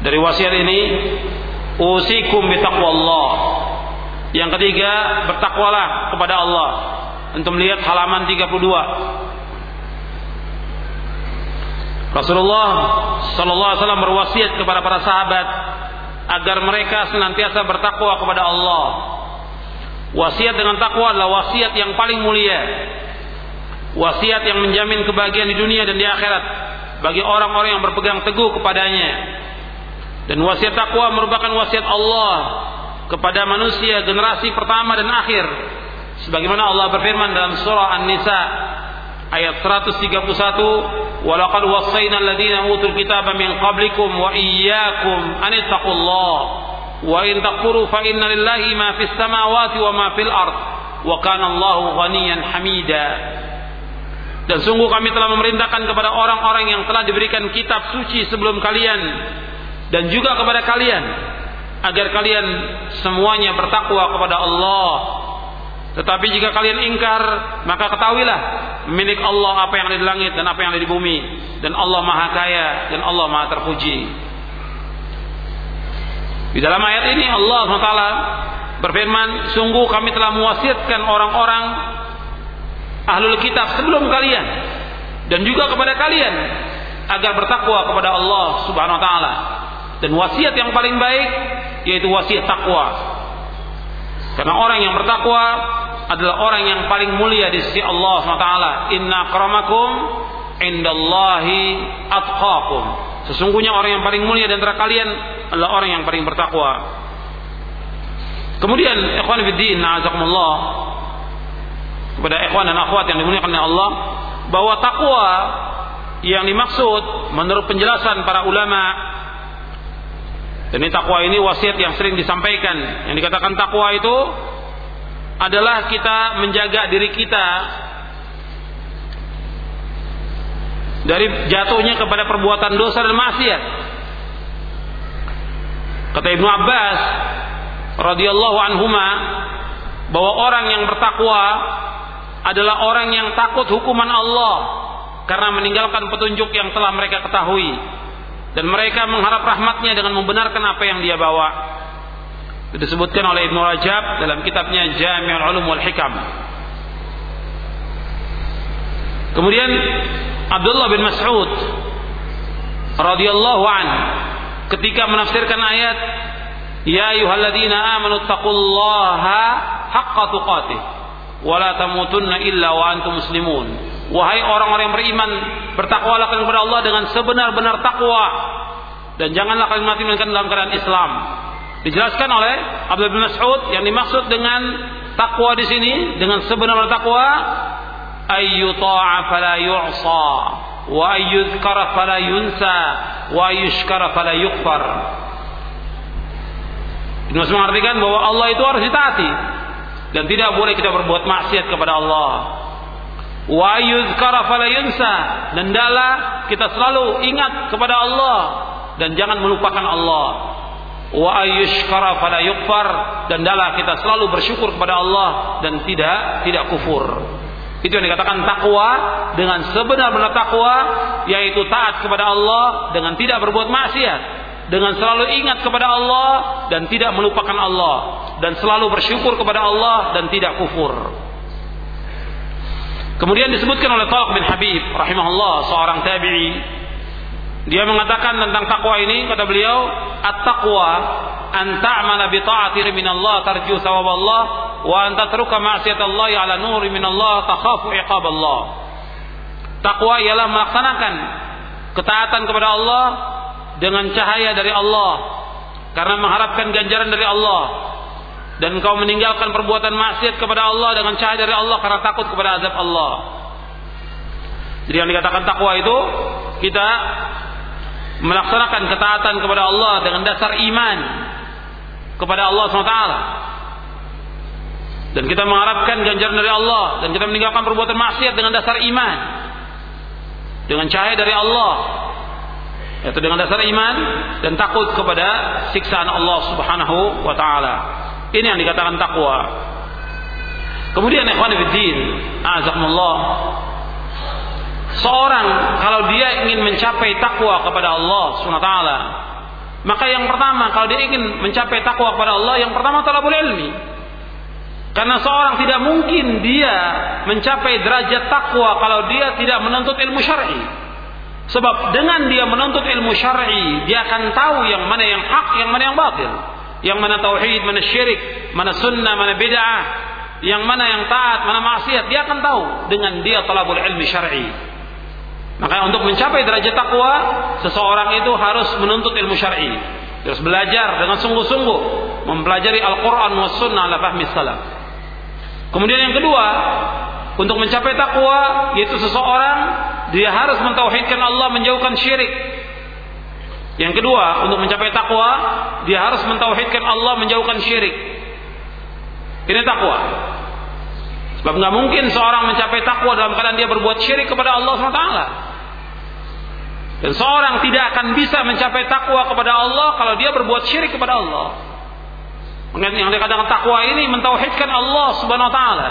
dari wasiat ini. Usikum bitaqwallah yang ketiga, bertakwalah kepada Allah. Untuk melihat halaman 32. Rasulullah sallallahu alaihi wasallam berwasiat kepada para sahabat agar mereka senantiasa bertakwa kepada Allah. Wasiat dengan takwa adalah wasiat yang paling mulia. Wasiat yang menjamin kebahagiaan di dunia dan di akhirat bagi orang-orang yang berpegang teguh kepadanya. Dan wasiat takwa merupakan wasiat Allah kepada manusia generasi pertama dan akhir. Sebagaimana Allah berfirman dalam surah An-Nisa ayat 131 walaqad wassayna alladziina utul kitaba min qablikum wa iyyakum an ittaqullah. Wa in takfuru fa inna lillahi ma fis samawati wa ma fil ard. Wa kana Allahu ghaniyan hamida dan sungguh kami telah memerintahkan kepada orang-orang yang telah diberikan kitab suci sebelum kalian dan juga kepada kalian agar kalian semuanya bertakwa kepada Allah. Tetapi jika kalian ingkar, maka ketahuilah milik Allah apa yang ada di langit dan apa yang ada di bumi dan Allah Maha Kaya dan Allah Maha Terpuji. Di dalam ayat ini Allah SWT berfirman, sungguh kami telah mewasiatkan orang-orang ahlul kitab sebelum kalian dan juga kepada kalian agar bertakwa kepada Allah Subhanahu wa taala. Dan wasiat yang paling baik yaitu wasiat takwa. Karena orang yang bertakwa adalah orang yang paling mulia di sisi Allah SWT. Inna akramakum indallahi atqakum. Sesungguhnya orang yang paling mulia di antara kalian adalah orang yang paling bertakwa. Kemudian ikhwan fiddin na'azakumullah kepada ikhwan dan akhwat yang dimuliakan oleh Allah bahwa takwa yang dimaksud menurut penjelasan para ulama dan ini takwa ini wasiat yang sering disampaikan. Yang dikatakan takwa itu adalah kita menjaga diri kita dari jatuhnya kepada perbuatan dosa dan maksiat. Kata Ibnu Abbas radhiyallahu anhuma bahwa orang yang bertakwa adalah orang yang takut hukuman Allah karena meninggalkan petunjuk yang telah mereka ketahui dan mereka mengharap rahmatnya dengan membenarkan apa yang dia bawa. Itu disebutkan oleh Ibnu Rajab dalam kitabnya Jami'ul Ulum wal Hikam. Kemudian Abdullah bin Mas'ud radhiyallahu an ketika menafsirkan ayat Ya ayyuhalladzina amanu taqullaha haqqa tuqatih wa la tamutunna illa wa antum muslimun Wahai orang-orang yang beriman, bertakwalah kepada Allah dengan sebenar-benar takwa dan janganlah kalian mati melainkan dalam keadaan Islam. Dijelaskan oleh Abdul bin Mas'ud yang dimaksud dengan takwa di sini dengan sebenar-benar takwa ayyuta'a fala yu'sa wa ayyuzkara fala yunsa wa ayyushkara fala yukfar. Ini mengartikan bahwa Allah itu harus ditaati dan tidak boleh kita berbuat maksiat kepada Allah. Wa yuzkara fala yunsa. Dan kita selalu ingat kepada Allah. Dan jangan melupakan Allah. Wa ayyushkara fala yukfar. Dan dala kita selalu bersyukur kepada Allah dan tidak tidak kufur. Itu yang dikatakan takwa dengan sebenar-benar takwa yaitu taat kepada Allah dengan tidak berbuat maksiat dengan selalu ingat kepada Allah dan tidak melupakan Allah dan selalu bersyukur kepada Allah dan tidak kufur. Kemudian disebutkan oleh Talq bin Habib rahimahullah seorang tabi'i. Dia mengatakan tentang takwa ini kata beliau at-taqwa an ta'mala bi ta'ati min Allah tarju thawab Allah wa an tatruka ma'siyat Allah ala nuri min Allah takhafu iqab Allah. Takwa ialah melaksanakan ketaatan kepada Allah dengan cahaya dari Allah. Karena mengharapkan ganjaran dari Allah dan kau meninggalkan perbuatan maksiat kepada Allah dengan cahaya dari Allah karena takut kepada azab Allah. Jadi yang dikatakan takwa itu kita melaksanakan ketaatan kepada Allah dengan dasar iman kepada Allah SWT. Dan kita mengharapkan ganjaran dari Allah dan kita meninggalkan perbuatan maksiat dengan dasar iman. Dengan cahaya dari Allah. Yaitu dengan dasar iman dan takut kepada siksaan Allah Subhanahu wa taala. Ini yang dikatakan takwa. Kemudian ikhwan fillah, azakumullah. Seorang kalau dia ingin mencapai takwa kepada Allah SWT maka yang pertama kalau dia ingin mencapai takwa kepada Allah yang pertama talabul ilmi. Karena seorang tidak mungkin dia mencapai derajat takwa kalau dia tidak menuntut ilmu syar'i. Sebab dengan dia menuntut ilmu syar'i, dia akan tahu yang mana yang hak, yang mana yang batil yang mana tauhid, mana syirik, mana sunnah, mana bid'ah, yang mana yang taat, mana maksiat, dia akan tahu dengan dia talabul ilmi syar'i. Maka untuk mencapai derajat takwa, seseorang itu harus menuntut ilmu syar'i. Harus belajar dengan sungguh-sungguh mempelajari Al-Qur'an was sunnah ala fahmi salaf. Kemudian yang kedua, untuk mencapai takwa yaitu seseorang dia harus mentauhidkan Allah menjauhkan syirik yang kedua, untuk mencapai takwa, dia harus mentauhidkan Allah, menjauhkan syirik. Ini takwa. Sebab nggak mungkin seorang mencapai takwa dalam keadaan dia berbuat syirik kepada Allah SWT. Dan seorang tidak akan bisa mencapai takwa kepada Allah kalau dia berbuat syirik kepada Allah. Yang dikatakan takwa ini mentauhidkan Allah Subhanahu wa taala.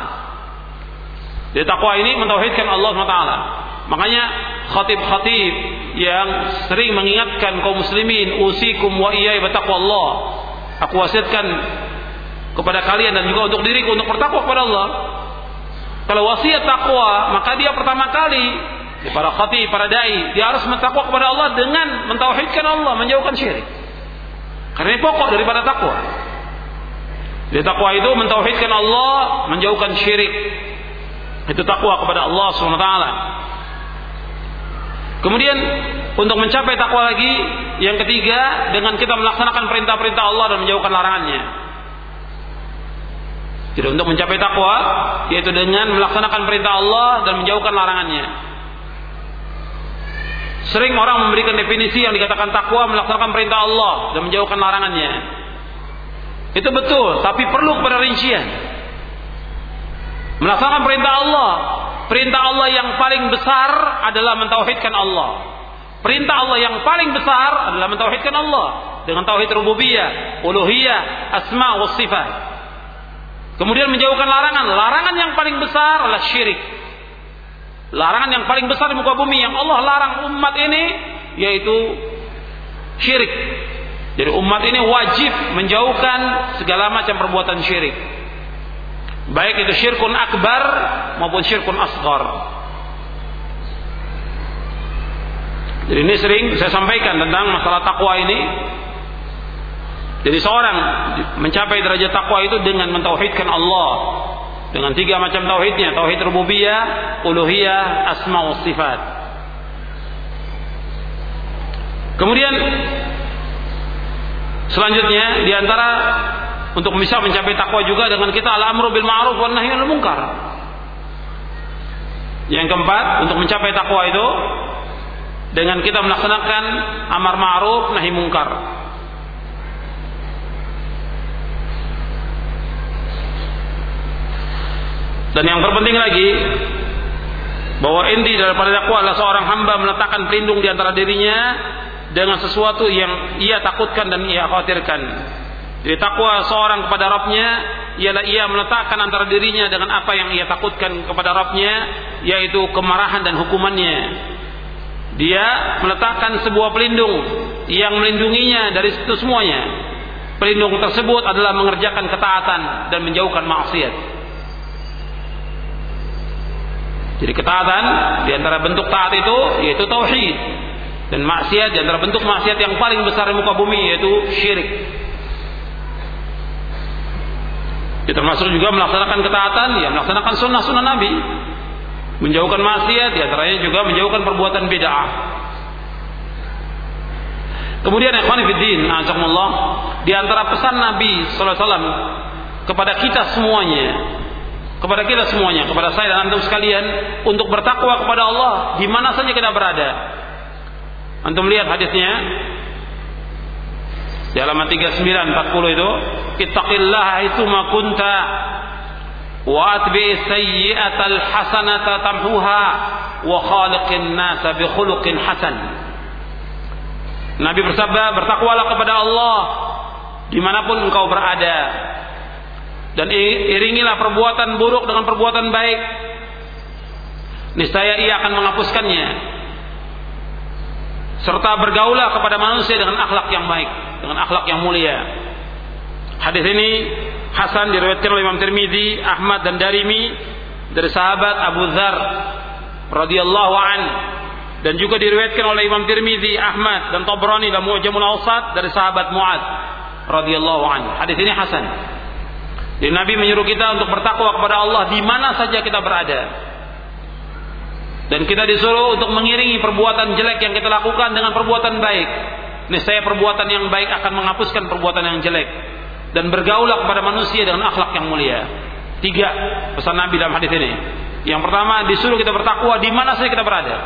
Dia takwa ini mentauhidkan Allah Subhanahu wa taala. Makanya khatib-khatib yang sering mengingatkan kaum muslimin usikum wa iyai Allah. Aku wasiatkan kepada kalian dan juga untuk diriku untuk bertakwa kepada Allah. Kalau wasiat takwa, maka dia pertama kali para khatib, para dai, dia harus bertakwa kepada Allah dengan mentauhidkan Allah, menjauhkan syirik. Karena ini pokok daripada takwa. Di takwa itu mentauhidkan Allah, menjauhkan syirik. Itu takwa kepada Allah SWT. Kemudian untuk mencapai takwa lagi yang ketiga dengan kita melaksanakan perintah-perintah Allah dan menjauhkan larangannya. Jadi untuk mencapai takwa yaitu dengan melaksanakan perintah Allah dan menjauhkan larangannya. Sering orang memberikan definisi yang dikatakan takwa melaksanakan perintah Allah dan menjauhkan larangannya. Itu betul, tapi perlu kepada rincian. Melaksanakan perintah Allah, perintah Allah yang paling besar adalah mentauhidkan Allah. Perintah Allah yang paling besar adalah mentauhidkan Allah dengan tauhid rububiyah, uluhiyah, asma wa sifat. Kemudian menjauhkan larangan. Larangan yang paling besar adalah syirik. Larangan yang paling besar di muka bumi yang Allah larang umat ini yaitu syirik. Jadi umat ini wajib menjauhkan segala macam perbuatan syirik. Baik itu syirkun akbar maupun syirkun asgar. Jadi ini sering saya sampaikan tentang masalah takwa ini. Jadi seorang mencapai derajat takwa itu dengan mentauhidkan Allah dengan tiga macam tauhidnya, tauhid rububiyah, uluhiyah, asma sifat. Kemudian selanjutnya di antara untuk bisa mencapai takwa juga dengan kita al-amru bil ma'ruf wan nahyi anil munkar. Yang keempat, untuk mencapai takwa itu dengan kita melaksanakan amar ma'ruf nahi munkar. Dan yang terpenting lagi bahwa inti daripada dakwah adalah seorang hamba meletakkan pelindung di antara dirinya dengan sesuatu yang ia takutkan dan ia khawatirkan. Jadi takwa seorang kepada Rabbnya ialah ia meletakkan antara dirinya dengan apa yang ia takutkan kepada Rabbnya yaitu kemarahan dan hukumannya. Dia meletakkan sebuah pelindung yang melindunginya dari itu semuanya. Pelindung tersebut adalah mengerjakan ketaatan dan menjauhkan maksiat. Jadi ketaatan di antara bentuk taat itu yaitu tauhid dan maksiat di antara bentuk maksiat yang paling besar di muka bumi yaitu syirik. Kita termasuk juga melaksanakan ketaatan, ya melaksanakan sunnah-sunnah Nabi, menjauhkan maksiat, di antaranya juga menjauhkan perbuatan bid'ah. Kemudian ikhwan fillah, azakumullah, di antara pesan Nabi sallallahu alaihi wasallam kepada kita semuanya kepada kita semuanya, kepada saya dan antum sekalian untuk bertakwa kepada Allah di mana saja kita berada. Antum lihat hadisnya di halaman 39 40 itu, ittaqillaha itu ma kunta wa atbi sayyi'atal hasanata tamhuha wa khaliqin nasa bi khuluqin hasan. Nabi bersabda, bertakwalah kepada Allah di mana pun engkau berada. Dan iringilah perbuatan buruk dengan perbuatan baik. Niscaya ia akan menghapuskannya. Serta bergaulah kepada manusia dengan akhlak yang baik dengan akhlak yang mulia hadis ini Hasan diriwayatkan oleh Imam Tirmizi, Ahmad dan Darimi dari sahabat Abu Dzar radhiyallahu an dan juga diriwayatkan oleh Imam Tirmizi, Ahmad dan Tabrani dalam Mu'jamul Awsat dari sahabat Muad radhiyallahu an. Hadis ini hasan. Jadi Nabi menyuruh kita untuk bertakwa kepada Allah di mana saja kita berada. Dan kita disuruh untuk mengiringi perbuatan jelek yang kita lakukan dengan perbuatan baik. Niscaya perbuatan yang baik akan menghapuskan perbuatan yang jelek. Dan bergaulah kepada manusia dengan akhlak yang mulia. Tiga pesan Nabi dalam hadis ini. Yang pertama disuruh kita bertakwa di mana saja kita berada.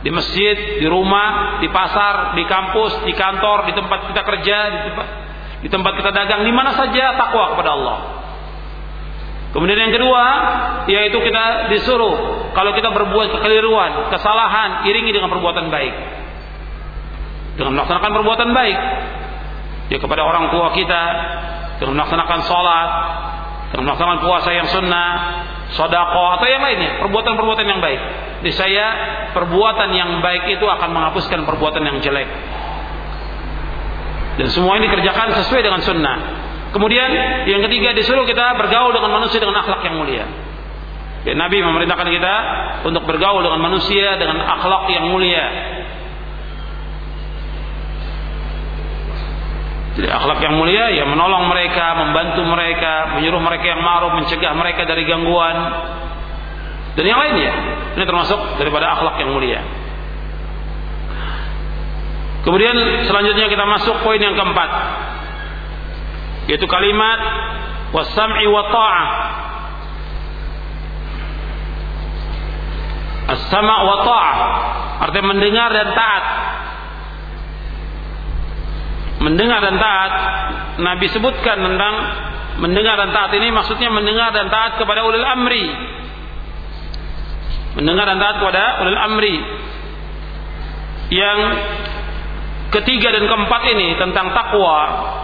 Di masjid, di rumah, di pasar, di kampus, di kantor, di tempat kita kerja, di tempat, di tempat kita dagang, di mana saja takwa kepada Allah. Kemudian yang kedua, yaitu kita disuruh kalau kita berbuat kekeliruan, kesalahan, iringi dengan perbuatan baik. Dengan melaksanakan perbuatan baik. Ya kepada orang tua kita, dengan melaksanakan sholat, dengan melaksanakan puasa yang sunnah, sodako atau yang lainnya, perbuatan-perbuatan yang baik. Di saya perbuatan yang baik itu akan menghapuskan perbuatan yang jelek. Dan semua ini dikerjakan sesuai dengan sunnah. Kemudian yang ketiga disuruh kita bergaul dengan manusia dengan akhlak yang mulia. Ya, Nabi memerintahkan kita untuk bergaul dengan manusia dengan akhlak yang mulia. Jadi akhlak yang mulia ya menolong mereka, membantu mereka, menyuruh mereka yang ma'ruf, mencegah mereka dari gangguan dan yang lainnya. Ini termasuk daripada akhlak yang mulia. Kemudian selanjutnya kita masuk poin yang keempat yaitu kalimat wasam'i wa ta'ah as-sama' wa ta'ah artinya mendengar dan taat. Mendengar dan taat, Nabi sebutkan tentang mendengar dan taat ini maksudnya mendengar dan taat kepada ulil amri. Mendengar dan taat kepada ulil amri. Yang ketiga dan keempat ini tentang takwa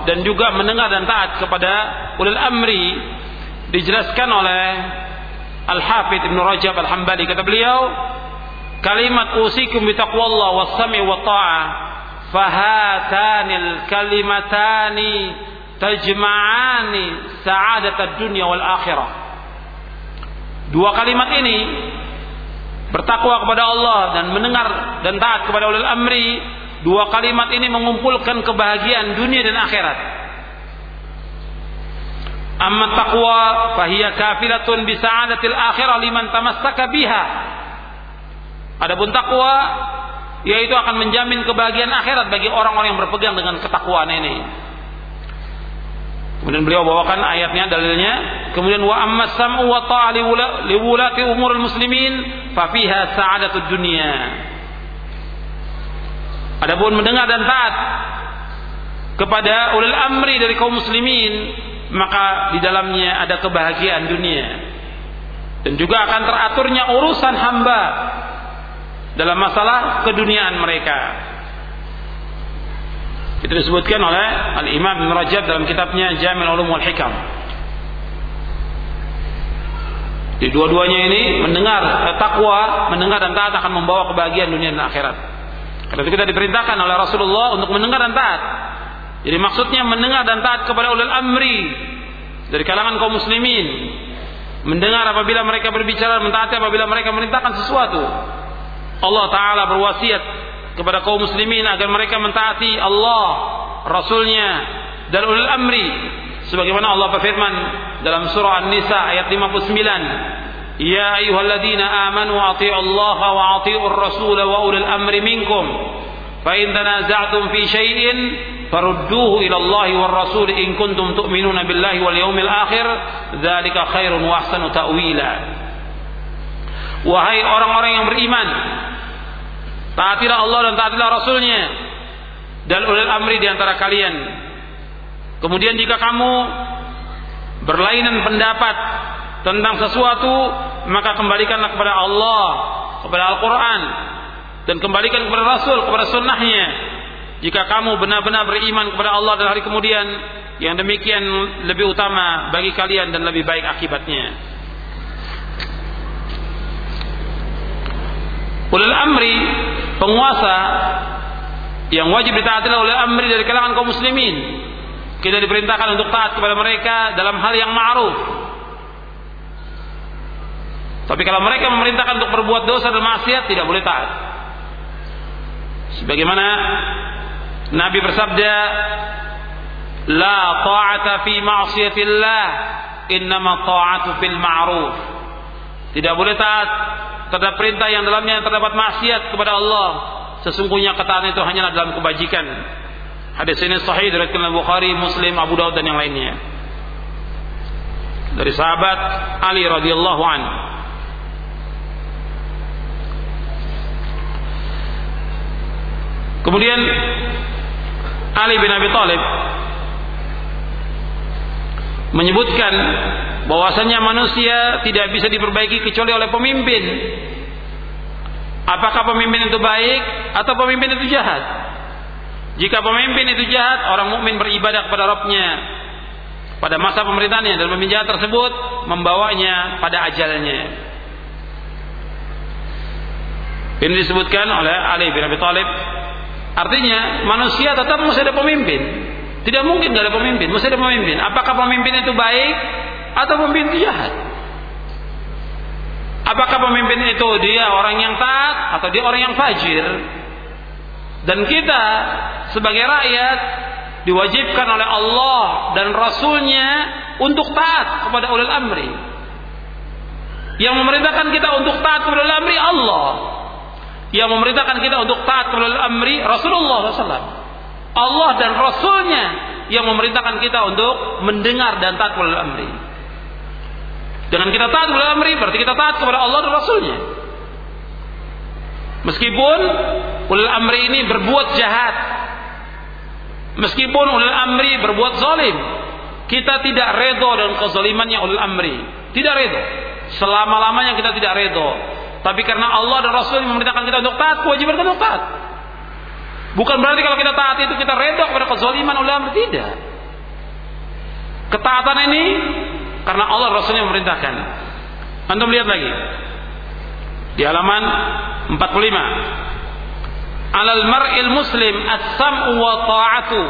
dan juga mendengar dan taat kepada ulil amri dijelaskan oleh Al-Hafidh Ibn Rajab Al-Hambali kata beliau kalimat usikum bi taqwallah was sami wa ta'ah fahatanil kalimatani tajma'ani sa'adat dunya wal akhirah dua kalimat ini bertakwa kepada Allah dan mendengar dan taat kepada ulil amri dua kalimat ini mengumpulkan kebahagiaan dunia dan akhirat Amma taqwa fahiya kafilatun bi sa'adatil akhirah liman tamassaka biha. Adapun takwa yaitu akan menjamin kebahagiaan akhirat bagi orang-orang yang berpegang dengan ketakwaan ini. Kemudian beliau bawakan ayatnya dalilnya. Kemudian wa amma sam'u wa ta'a li wulati umurul muslimin fa fiha sa'adatud dunya. Adapun mendengar dan taat kepada ulil amri dari kaum muslimin maka di dalamnya ada kebahagiaan dunia dan juga akan teraturnya urusan hamba dalam masalah keduniaan mereka. Itu disebutkan oleh Al-Imam Ibn Rajab dalam kitabnya Jamil Ulum wal Hikam. Di dua-duanya ini mendengar takwa, mendengar dan taat akan membawa kebahagiaan dunia dan akhirat. Karena itu kita diperintahkan oleh Rasulullah untuk mendengar dan taat. Jadi maksudnya mendengar dan taat kepada ulil amri dari kalangan kaum muslimin. Mendengar apabila mereka berbicara, mentaati apabila mereka merintahkan sesuatu. Allah Ta'ala berwasiat kepada kaum muslimin agar mereka mentaati Allah, Rasulnya, dan ulil amri. Sebagaimana Allah berfirman dalam surah An-Nisa ayat 59. Ya ayyuhalladzina amanu ati'u Allah wa ati'u ar-rasul wa ulil amri minkum. Fa in tanaza'tum fi syai'in farudduhu ila Allah war rasul in kuntum tu'minuna billahi wal yawmil akhir dzalika khairun wa ahsanu ta'wila wahai orang-orang yang beriman taatilah Allah dan taatilah rasulnya dan ulil amri di antara kalian. Kemudian jika kamu berlainan pendapat tentang sesuatu maka kembalikanlah kepada Allah kepada Al-Quran dan kembalikan kepada Rasul kepada sunnahnya. Jika kamu benar-benar beriman kepada Allah dan hari kemudian yang demikian lebih utama bagi kalian dan lebih baik akibatnya ulil amri penguasa yang wajib ditaati oleh amri dari kalangan kaum muslimin. Kita diperintahkan untuk taat kepada mereka dalam hal yang ma'ruf. Tapi kalau mereka memerintahkan untuk berbuat dosa dan maksiat tidak boleh taat. Sebagaimana Nabi bersabda, "La ta'ata fi ma'siyatillah, innama ta'atu fil ma'ruf." Tidak boleh taat terhadap perintah yang dalamnya terdapat maksiat kepada Allah. Sesungguhnya ketaatan itu hanya dalam kebajikan. Hadis ini sahih dari Bukhari, Muslim, Abu Daud dan yang lainnya. Dari sahabat Ali radhiyallahu anhu Kemudian Ali bin Abi Thalib menyebutkan bahwasanya manusia tidak bisa diperbaiki kecuali oleh pemimpin. Apakah pemimpin itu baik atau pemimpin itu jahat? Jika pemimpin itu jahat, orang mukmin beribadah kepada Rabbnya pada masa pemerintahannya dan pemimpin jahat tersebut membawanya pada ajalnya. Ini disebutkan oleh Ali bin Abi Thalib Artinya manusia tetap mesti ada pemimpin. Tidak mungkin tidak ada pemimpin, mesti ada pemimpin. Apakah pemimpin itu baik atau pemimpin itu jahat? Apakah pemimpin itu dia orang yang taat atau dia orang yang fajir? Dan kita sebagai rakyat diwajibkan oleh Allah dan Rasulnya untuk taat kepada ulil amri. Yang memerintahkan kita untuk taat kepada ulil amri Allah yang memerintahkan kita untuk taat kepada amri Rasulullah SAW. Allah dan Rasulnya yang memerintahkan kita untuk mendengar dan taat kepada amri. Dengan kita taat kepada amri berarti kita taat kepada Allah dan Rasulnya. Meskipun ulil amri ini berbuat jahat. Meskipun ulil amri berbuat zalim. Kita tidak redo dengan kezalimannya ulil amri. Tidak redo. Selama-lamanya kita tidak redo. Tapi karena Allah dan Rasul memerintahkan kita untuk taat, kewajiban kita untuk taat. Bukan berarti kalau kita taat itu kita redo kepada kezaliman ulil amri. Tidak. Ketaatan ini karena Allah Rasulnya memerintahkan. Antum lihat lagi. Di halaman 45. Alal mar'il muslim as-sam'u wa ta'atu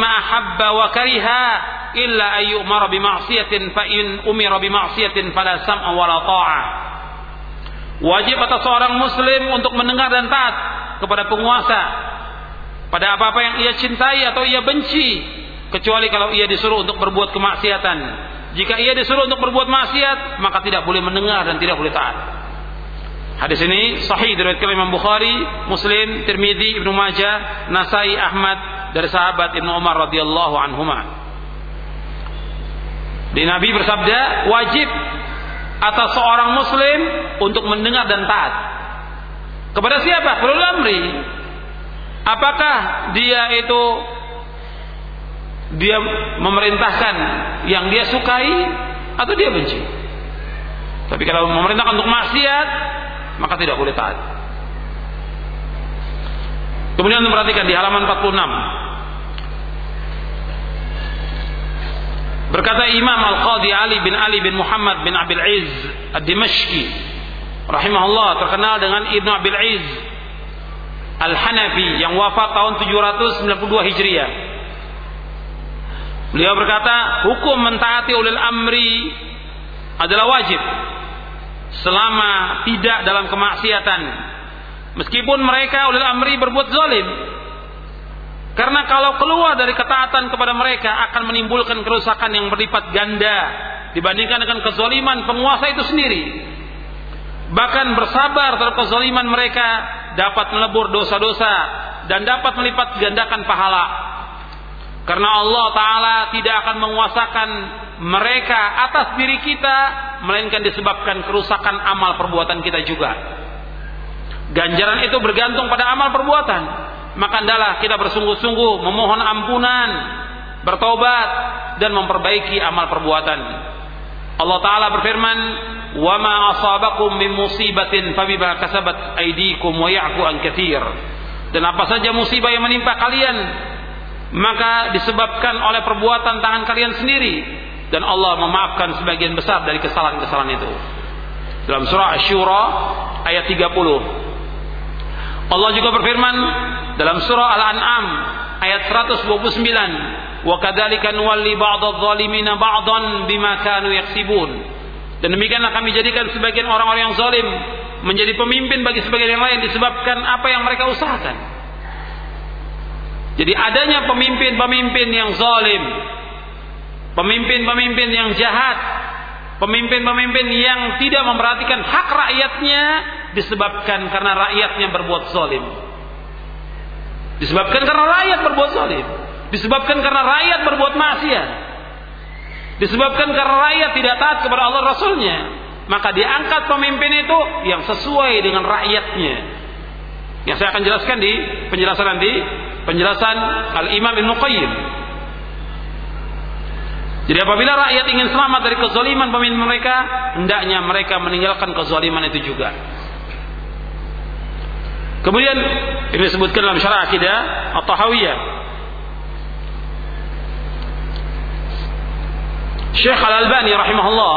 ma habba wa kariha illa ayyumara bi ma'siyatin fa in umira bi ma'siyatin fala sam'a wa la ta'ah. Wajib atas seorang muslim untuk mendengar dan taat kepada penguasa pada apa-apa yang ia cintai atau ia benci kecuali kalau ia disuruh untuk berbuat kemaksiatan. Jika ia disuruh untuk berbuat maksiat, maka tidak boleh mendengar dan tidak boleh taat. Hadis ini sahih diriwayatkan Imam Bukhari, Muslim, Tirmidzi, Ibnu Majah, Nasai, Ahmad dari sahabat Ibnu Umar radhiyallahu anhuma. Di Nabi bersabda, wajib atas seorang muslim untuk mendengar dan taat. Kepada siapa? Ulul amri. Apakah dia itu dia memerintahkan yang dia sukai atau dia benci? Tapi kalau memerintahkan untuk maksiat, maka tidak boleh taat. Kemudian perhatikan di halaman 46. Berkata Imam Al-Qadhi Ali bin Ali bin Muhammad bin Abil Iz Ad-Dimashqi rahimahullah terkenal dengan Ibnu Abil Iz Al-Hanafi yang wafat tahun 792 Hijriah. Beliau berkata, hukum mentaati ulil amri adalah wajib selama tidak dalam kemaksiatan meskipun mereka ulil amri berbuat zalim karena kalau keluar dari ketaatan kepada mereka akan menimbulkan kerusakan yang berlipat ganda dibandingkan dengan kezaliman penguasa itu sendiri bahkan bersabar terhadap kezaliman mereka dapat melebur dosa-dosa dan dapat melipat gandakan pahala karena Allah Ta'ala tidak akan menguasakan mereka atas diri kita melainkan disebabkan kerusakan amal perbuatan kita juga. Ganjaran itu bergantung pada amal perbuatan. Maka adalah kita bersungguh-sungguh memohon ampunan, bertobat dan memperbaiki amal perbuatan. Allah taala berfirman, "Wa ma asabakum min musibatin fabima kasabat aydikum wa ya'fu an katsir." Dan apa saja musibah yang menimpa kalian maka disebabkan oleh perbuatan tangan kalian sendiri dan Allah memaafkan sebagian besar dari kesalahan-kesalahan itu. Dalam surah Asy-Syura ayat 30. Allah juga berfirman dalam surah Al-An'am ayat 129, "Wa kadzalika nuwalli ba'dadh-dhalimina ba'dan bima kanu yaksibun." Dan demikianlah kami jadikan sebagian orang-orang yang zalim menjadi pemimpin bagi sebagian yang lain disebabkan apa yang mereka usahakan. Jadi adanya pemimpin-pemimpin yang zalim pemimpin-pemimpin yang jahat, pemimpin-pemimpin yang tidak memperhatikan hak rakyatnya disebabkan karena rakyatnya berbuat zalim. Disebabkan karena rakyat berbuat zalim. Disebabkan karena rakyat berbuat maksiat. Disebabkan karena rakyat tidak taat kepada Allah Rasulnya. Maka diangkat pemimpin itu yang sesuai dengan rakyatnya. Yang saya akan jelaskan di penjelasan nanti. Penjelasan Al-Imam Ibn Qayyim jadi apabila rakyat ingin selamat dari kezaliman pemimpin mereka, hendaknya mereka meninggalkan kezaliman itu juga. Kemudian ini disebutkan dalam syarah akidah atau hawiyah. Syekh Al-Albani rahimahullah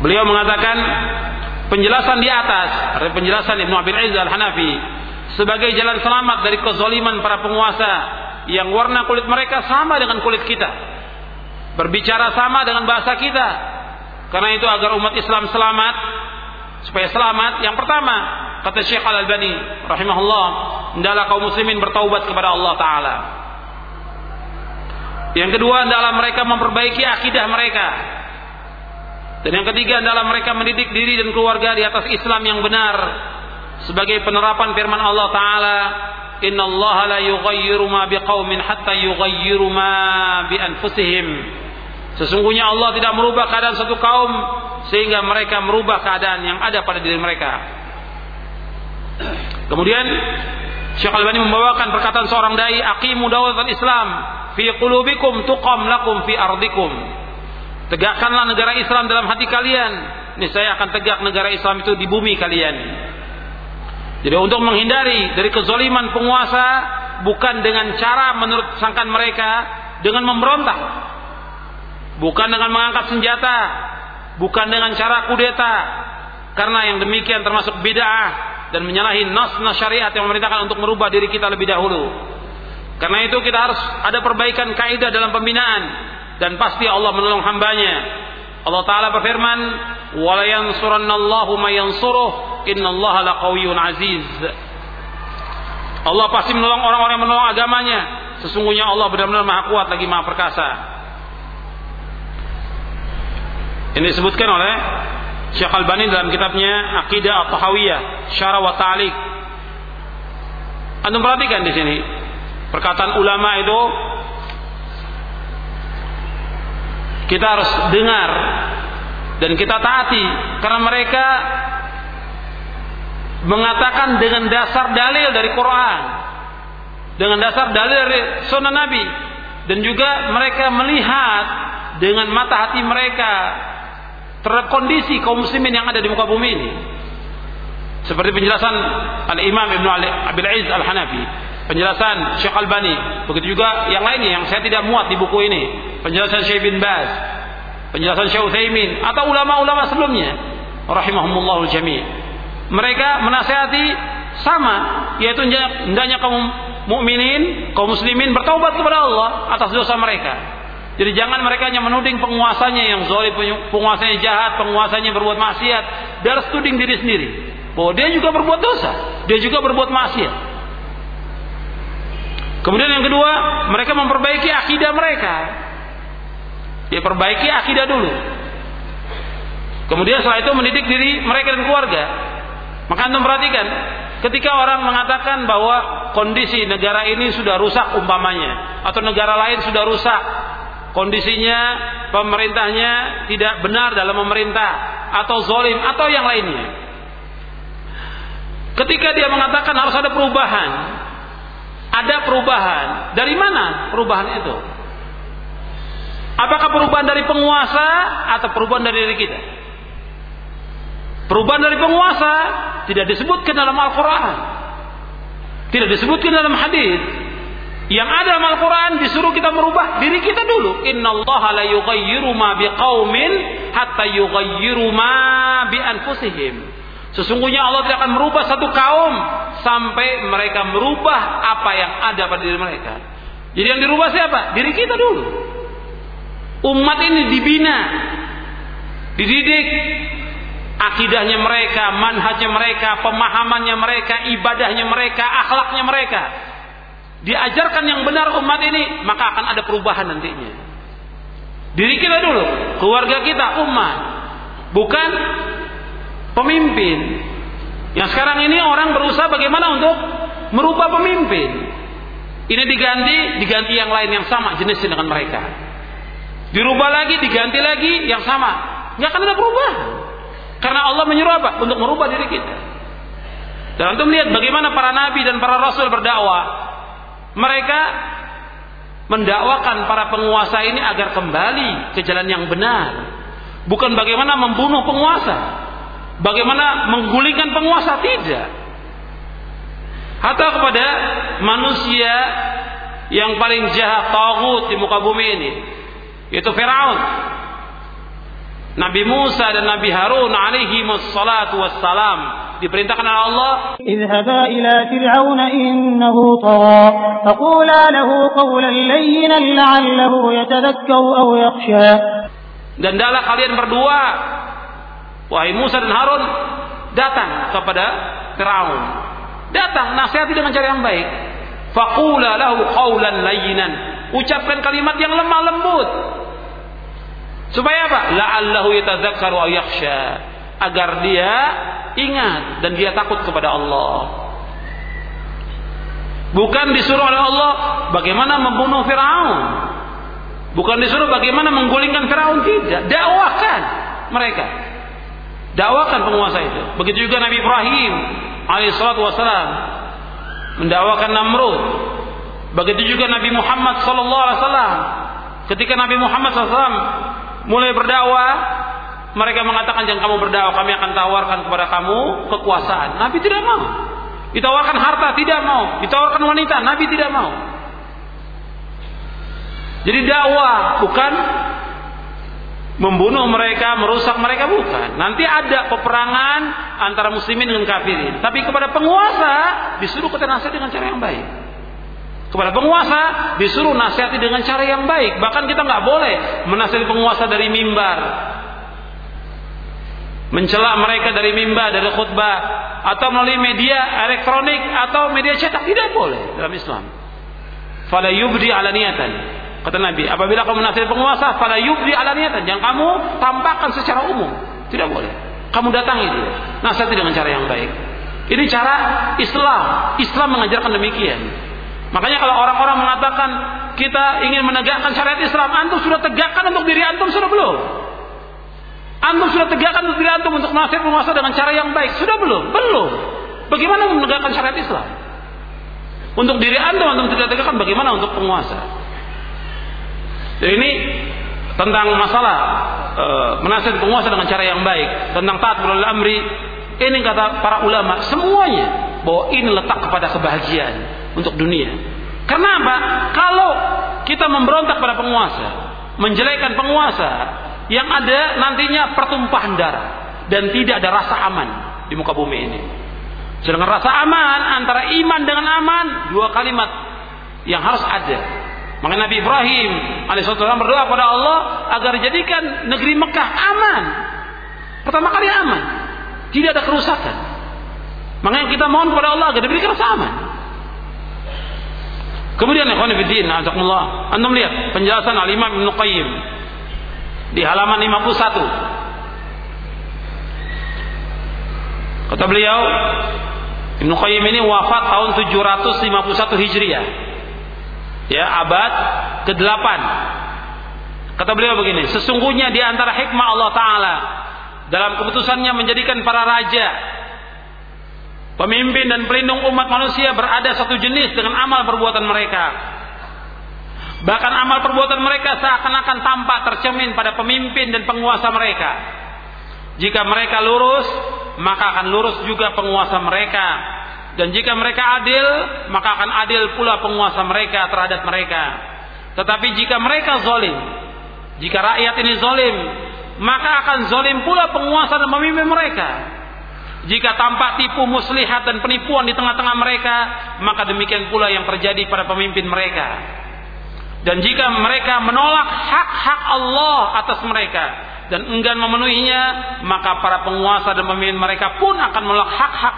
Beliau mengatakan penjelasan di atas, penjelasan Ibnu Abi Izz Al-Hanafi sebagai jalan selamat dari kezaliman para penguasa yang warna kulit mereka sama dengan kulit kita. Berbicara sama dengan bahasa kita. Karena itu agar umat Islam selamat, supaya selamat, yang pertama, kata Syekh Al-Albani rahimahullah, hendaklah kaum muslimin bertaubat kepada Allah taala. Yang kedua adalah mereka memperbaiki akidah mereka. Dan yang ketiga adalah mereka mendidik diri dan keluarga di atas Islam yang benar sebagai penerapan firman Allah taala Inna Allah la yughayyiru ma biqaumin hatta yughayyiru ma bi anfusihim. Sesungguhnya Allah tidak merubah keadaan satu kaum sehingga mereka merubah keadaan yang ada pada diri mereka. Kemudian Syekh Al-Albani membawakan perkataan seorang dai, "Aqimu dawlatal Islam fi qulubikum tuqam lakum fi ardikum." Tegakkanlah negara Islam dalam hati kalian. Niscaya akan tegak negara Islam itu di bumi kalian. Jadi untuk menghindari dari kezoliman penguasa bukan dengan cara menurut sangkan mereka dengan memberontak. Bukan dengan mengangkat senjata, bukan dengan cara kudeta. Karena yang demikian termasuk bid'ah dan menyalahi nas-nas syariat yang memerintahkan untuk merubah diri kita lebih dahulu. Karena itu kita harus ada perbaikan kaidah dalam pembinaan dan pasti Allah menolong hambanya. Allah Taala berfirman, "Wala yansurannallahu may yansuruh, innallaha laqawiyyun aziz." Allah pasti menolong orang-orang yang menolong agamanya. Sesungguhnya Allah benar-benar maha kuat lagi maha perkasa. Ini disebutkan oleh Syekh Al-Bani dalam kitabnya Aqidah At-Tahawiyah, Syarah wa. Antum perhatikan di sini. Perkataan ulama itu kita harus dengar dan kita taati karena mereka mengatakan dengan dasar dalil dari Quran, dengan dasar dalil dari Sunnah Nabi, dan juga mereka melihat dengan mata hati mereka terhadap kondisi kaum muslimin yang ada di muka bumi ini. Seperti penjelasan Al-Imam Ibn Abil Aziz Al-Hanafi, penjelasan Syekh Al-Bani, begitu juga yang lainnya yang saya tidak muat di buku ini, penjelasan Syekh bin Baz, penjelasan Syekh Utsaimin. Atau ulama-ulama sebelumnya, rahimahumullah jami' mereka menasihati sama yaitu hendaknya kaum mukminin, kaum muslimin bertaubat kepada Allah atas dosa mereka. Jadi jangan mereka hanya menuding penguasanya yang zalim, penguasanya jahat, penguasanya berbuat maksiat, dia harus diri sendiri. Bahwa dia juga berbuat dosa, dia juga berbuat maksiat. Kemudian yang kedua, mereka memperbaiki akidah mereka. Dia perbaiki akidah dulu. Kemudian setelah itu mendidik diri mereka dan keluarga. Maka anda perhatikan, ketika orang mengatakan bahwa kondisi negara ini sudah rusak umpamanya, atau negara lain sudah rusak, kondisinya pemerintahnya tidak benar dalam memerintah, atau zolim, atau yang lainnya. Ketika dia mengatakan harus ada perubahan, ada perubahan. Dari mana perubahan itu? Apakah perubahan dari penguasa atau perubahan dari diri kita? Perubahan dari penguasa tidak disebutkan dalam Al-Quran. Tidak disebutkan dalam hadis. Yang ada dalam Al-Quran disuruh kita merubah diri kita dulu. Inna Allah la ma biqaumin hatta yughayyiru ma bi anfusihim. Sesungguhnya Allah tidak akan merubah satu kaum sampai mereka merubah apa yang ada pada diri mereka. Jadi yang dirubah siapa? Diri kita dulu. Umat ini dibina, dididik, akidahnya mereka, manhajnya mereka, pemahamannya mereka, ibadahnya mereka, akhlaknya mereka. Diajarkan yang benar umat ini, maka akan ada perubahan nantinya. Diri kita dulu, keluarga kita, umat. Bukan pemimpin. Yang sekarang ini orang berusaha bagaimana untuk merubah pemimpin. Ini diganti, diganti yang lain yang sama jenisnya dengan mereka. Dirubah lagi, diganti lagi yang sama. Nggak akan ada perubahan. Karena Allah menyuruh apa? Untuk merubah diri kita. Dan untuk melihat bagaimana para nabi dan para rasul berdakwah. Mereka mendakwakan para penguasa ini agar kembali ke jalan yang benar. Bukan bagaimana membunuh penguasa. Bagaimana menggulingkan penguasa? Tidak. atau kepada manusia yang paling jahat tagut di muka bumi ini. yaitu Fir'aun. Nabi Musa dan Nabi Harun alaihi wassalatu wassalam diperintahkan oleh Allah idhaba ila fir'aun innahu tagha faqula lahu qawlan layyinan la'allahu yatadhakkaru aw yakhsha dan dalam kalian berdua wahai Musa dan Harun datang kepada Firaun datang nasihati dengan cara yang baik faqula lahu qawlan layyinan ucapkan kalimat yang lemah lembut Supaya apa? La'allahu yatadzakkaru aw yakhsha. Agar dia ingat dan dia takut kepada Allah. Bukan disuruh oleh Allah bagaimana membunuh Firaun. Bukan disuruh bagaimana menggulingkan Firaun tidak. Dakwahkan mereka. Dakwakan penguasa itu. Begitu juga Nabi Ibrahim alaihissalatu wassalam mendakwakan Namrud. Begitu juga Nabi Muhammad sallallahu alaihi wasallam. Ketika Nabi Muhammad SAW mulai berdakwah, mereka mengatakan jangan kamu berdakwah, kami akan tawarkan kepada kamu kekuasaan. Nabi tidak mau. Ditawarkan harta, tidak mau. Ditawarkan wanita, Nabi tidak mau. Jadi dakwah bukan membunuh mereka, merusak mereka bukan. Nanti ada peperangan antara muslimin dengan kafirin. Tapi kepada penguasa disuruh kita nasihat dengan cara yang baik. Kepada penguasa disuruh nasihati dengan cara yang baik. Bahkan kita nggak boleh menasihati penguasa dari mimbar. Mencela mereka dari mimbar, dari khutbah, atau melalui media elektronik atau media cetak tidak boleh dalam Islam. Fala yubdi ala niatan. Kata Nabi, apabila kamu nasihati penguasa, pada yubdi ala niatan. Jangan kamu tampakkan secara umum. Tidak boleh. Kamu datangi dia. Nasihati dengan cara yang baik. Ini cara Islam. Islam mengajarkan demikian. Makanya kalau orang-orang mengatakan kita ingin menegakkan syariat Islam, antum sudah tegakkan untuk diri antum sudah belum? Antum sudah tegakkan untuk diri antum untuk nasihat penguasa dengan cara yang baik, sudah belum? Belum. Bagaimana menegakkan syariat Islam? Untuk diri antum antum tidak tegakkan, bagaimana untuk penguasa? Jadi ini tentang masalah e, menasihat penguasa dengan cara yang baik, tentang taat ulul amri. Ini kata para ulama semuanya bahwa ini letak kepada kebahagiaan untuk dunia. Karena apa? Kalau kita memberontak pada penguasa, menjelekkan penguasa, yang ada nantinya pertumpahan darah dan tidak ada rasa aman di muka bumi ini. Sedangkan rasa aman antara iman dengan aman dua kalimat yang harus ada maka Nabi Ibrahim alaihissalam berdoa pada Allah agar dijadikan negeri Mekah aman. Pertama kali aman, tidak ada kerusakan. Makanya kita mohon kepada Allah agar diberikan aman. Kemudian ikhwan fillah, azakumullah. Anda melihat penjelasan Al-Imam Ibnu Qayyim di halaman 51. Kata beliau, Ibnu Qayyim ini wafat tahun 751 Hijriah ya abad ke-8 kata beliau begini sesungguhnya di antara hikmah Allah taala dalam keputusannya menjadikan para raja pemimpin dan pelindung umat manusia berada satu jenis dengan amal perbuatan mereka. Bahkan amal perbuatan mereka seakan-akan tampak tercermin pada pemimpin dan penguasa mereka. Jika mereka lurus maka akan lurus juga penguasa mereka dan jika mereka adil, maka akan adil pula penguasa mereka terhadap mereka. Tetapi jika mereka zolim, jika rakyat ini zolim, maka akan zolim pula penguasa dan pemimpin mereka. Jika tampak tipu muslihat dan penipuan di tengah-tengah mereka, maka demikian pula yang terjadi pada pemimpin mereka. Dan jika mereka menolak hak-hak Allah atas mereka dan enggan memenuhinya, maka para penguasa dan pemimpin mereka pun akan menolak hak-hak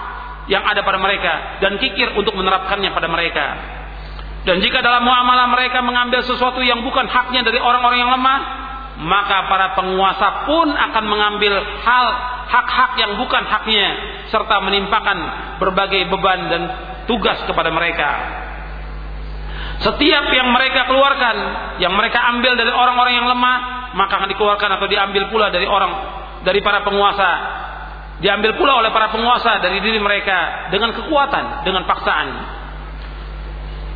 yang ada pada mereka dan kikir untuk menerapkannya pada mereka. Dan jika dalam muamalah mereka mengambil sesuatu yang bukan haknya dari orang-orang yang lemah, maka para penguasa pun akan mengambil hal hak-hak yang bukan haknya serta menimpakan berbagai beban dan tugas kepada mereka. Setiap yang mereka keluarkan, yang mereka ambil dari orang-orang yang lemah, maka akan dikeluarkan atau diambil pula dari orang dari para penguasa diambil pula oleh para penguasa dari diri mereka dengan kekuatan, dengan paksaan.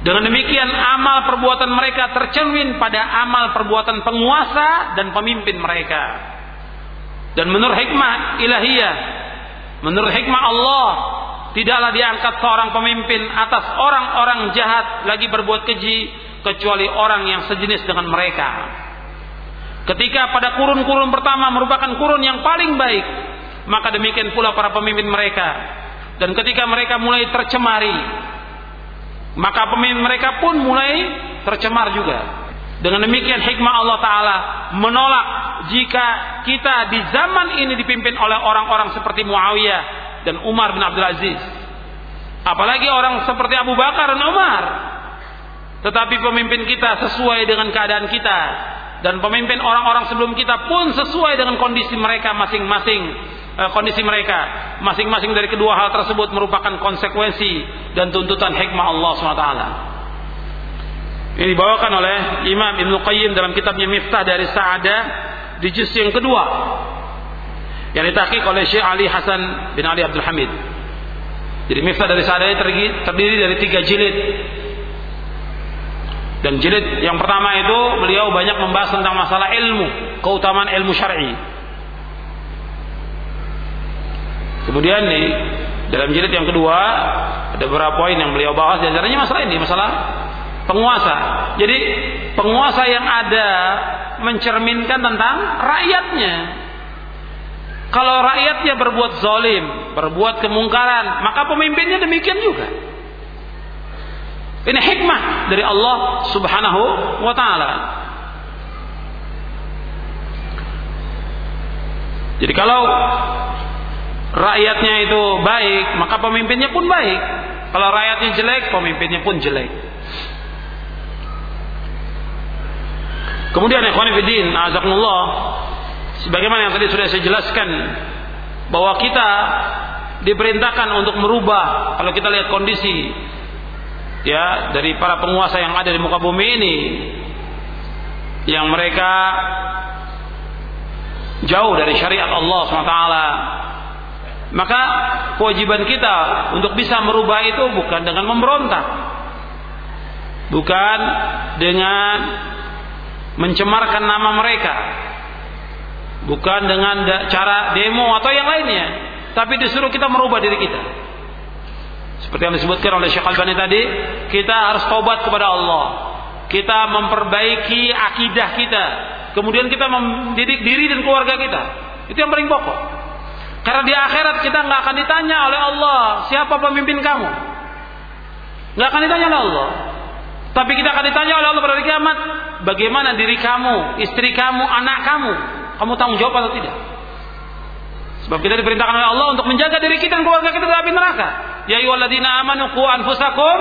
Dengan demikian amal perbuatan mereka tercermin pada amal perbuatan penguasa dan pemimpin mereka. Dan menurut hikmah ilahiyah, menurut hikmah Allah, tidaklah diangkat seorang pemimpin atas orang-orang jahat lagi berbuat keji kecuali orang yang sejenis dengan mereka. Ketika pada kurun-kurun pertama merupakan kurun yang paling baik, maka demikian pula para pemimpin mereka. Dan ketika mereka mulai tercemari, maka pemimpin mereka pun mulai tercemar juga. Dengan demikian hikmah Allah Ta'ala menolak jika kita di zaman ini dipimpin oleh orang-orang seperti Muawiyah dan Umar bin Abdul Aziz. Apalagi orang seperti Abu Bakar dan Umar. Tetapi pemimpin kita sesuai dengan keadaan kita. Dan pemimpin orang-orang sebelum kita pun sesuai dengan kondisi mereka masing-masing Eh, kondisi mereka. Masing-masing dari kedua hal tersebut merupakan konsekuensi dan tuntutan hikmah Allah SWT. Ini dibawakan oleh Imam Ibn Qayyim dalam kitabnya Miftah dari Sa'adah di juz yang kedua. yang ditahqiq oleh Syekh Ali Hasan bin Ali Abdul Hamid. Jadi Miftah dari Sa'adiyah terdiri dari tiga jilid. Dan jilid yang pertama itu beliau banyak membahas tentang masalah ilmu, keutamaan ilmu syar'i. Kemudian nih dalam jilid yang kedua ada beberapa poin yang beliau bahas di antaranya masalah ini, masalah penguasa. Jadi penguasa yang ada mencerminkan tentang rakyatnya. Kalau rakyatnya berbuat zalim, berbuat kemungkaran, maka pemimpinnya demikian juga. Ini hikmah dari Allah Subhanahu wa taala. Jadi kalau rakyatnya itu baik, maka pemimpinnya pun baik. Kalau rakyatnya jelek, pemimpinnya pun jelek. Kemudian ikhwan fillah, azakumullah, sebagaimana yang tadi sudah saya jelaskan bahwa kita diperintahkan untuk merubah kalau kita lihat kondisi ya dari para penguasa yang ada di muka bumi ini yang mereka jauh dari syariat Allah SWT maka kewajiban kita untuk bisa merubah itu bukan dengan memberontak. Bukan dengan mencemarkan nama mereka. Bukan dengan cara demo atau yang lainnya. Tapi disuruh kita merubah diri kita seperti yang disebutkan oleh Syekh Al-Bani tadi kita harus tobat kepada Allah. Kita memperbaiki akidah kita. Kemudian kita mendidik diri dan keluarga kita. Itu yang paling pokok. Karena di akhirat kita nggak akan ditanya oleh Allah siapa pemimpin kamu? Nggak akan ditanya oleh Allah. Tapi kita akan ditanya oleh Allah pada kiamat, bagaimana diri kamu, istri kamu, anak kamu, kamu tanggung jawab atau tidak? Sebab kita diperintahkan oleh Allah untuk menjaga diri kita dan keluarga kita dari api neraka. Ya ayyuhalladzina amanu qu anfusakum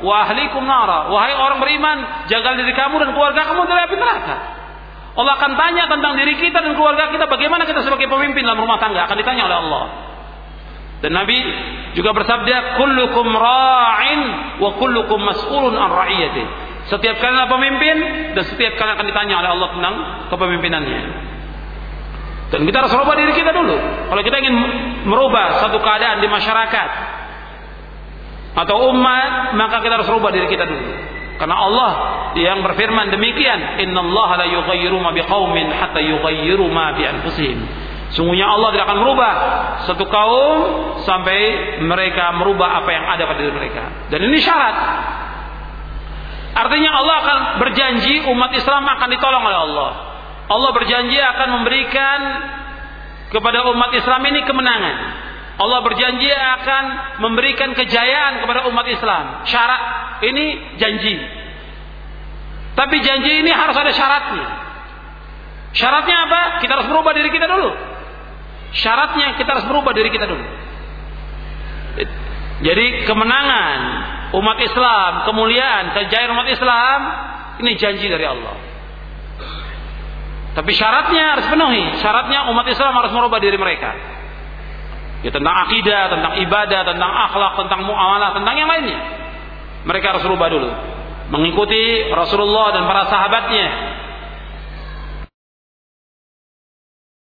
wa ahlikum nara. Wahai orang beriman, jaga diri kamu dan keluarga kamu dari api neraka. Allah akan tanya tentang diri kita dan keluarga kita bagaimana kita sebagai pemimpin dalam rumah tangga akan ditanya oleh Allah. Dan Nabi juga bersabda, "Kullukum ra'in wa kullukum mas'ulun an ra'iyati." Setiap kalian pemimpin dan setiap kalian akan ditanya oleh Allah tentang kepemimpinannya. Dan kita harus merubah diri kita dulu. Kalau kita ingin merubah satu keadaan di masyarakat atau umat, maka kita harus merubah diri kita dulu. Karena Allah yang berfirman demikian, "Innallaha la yughayyiru ma biqaumin hatta yughayyiru ma bi anfusihim." Sungguhnya Allah tidak akan merubah satu kaum sampai mereka merubah apa yang ada pada diri mereka. Dan ini syarat. Artinya Allah akan berjanji umat Islam akan ditolong oleh Allah. Allah berjanji akan memberikan kepada umat Islam ini kemenangan. Allah berjanji akan memberikan kejayaan kepada umat Islam. Syarat ini janji. Tapi janji ini harus ada syaratnya. Syaratnya apa? Kita harus merubah diri kita dulu. Syaratnya kita harus berubah diri kita dulu. Jadi kemenangan umat Islam, kemuliaan, kejayaan umat Islam ini janji dari Allah. Tapi syaratnya harus penuhi. Syaratnya umat Islam harus merubah diri mereka. Ya tentang akidah, tentang ibadah, tentang akhlak, tentang muamalah, tentang yang lainnya. Mereka harus berubah dulu. Mengikuti Rasulullah dan para sahabatnya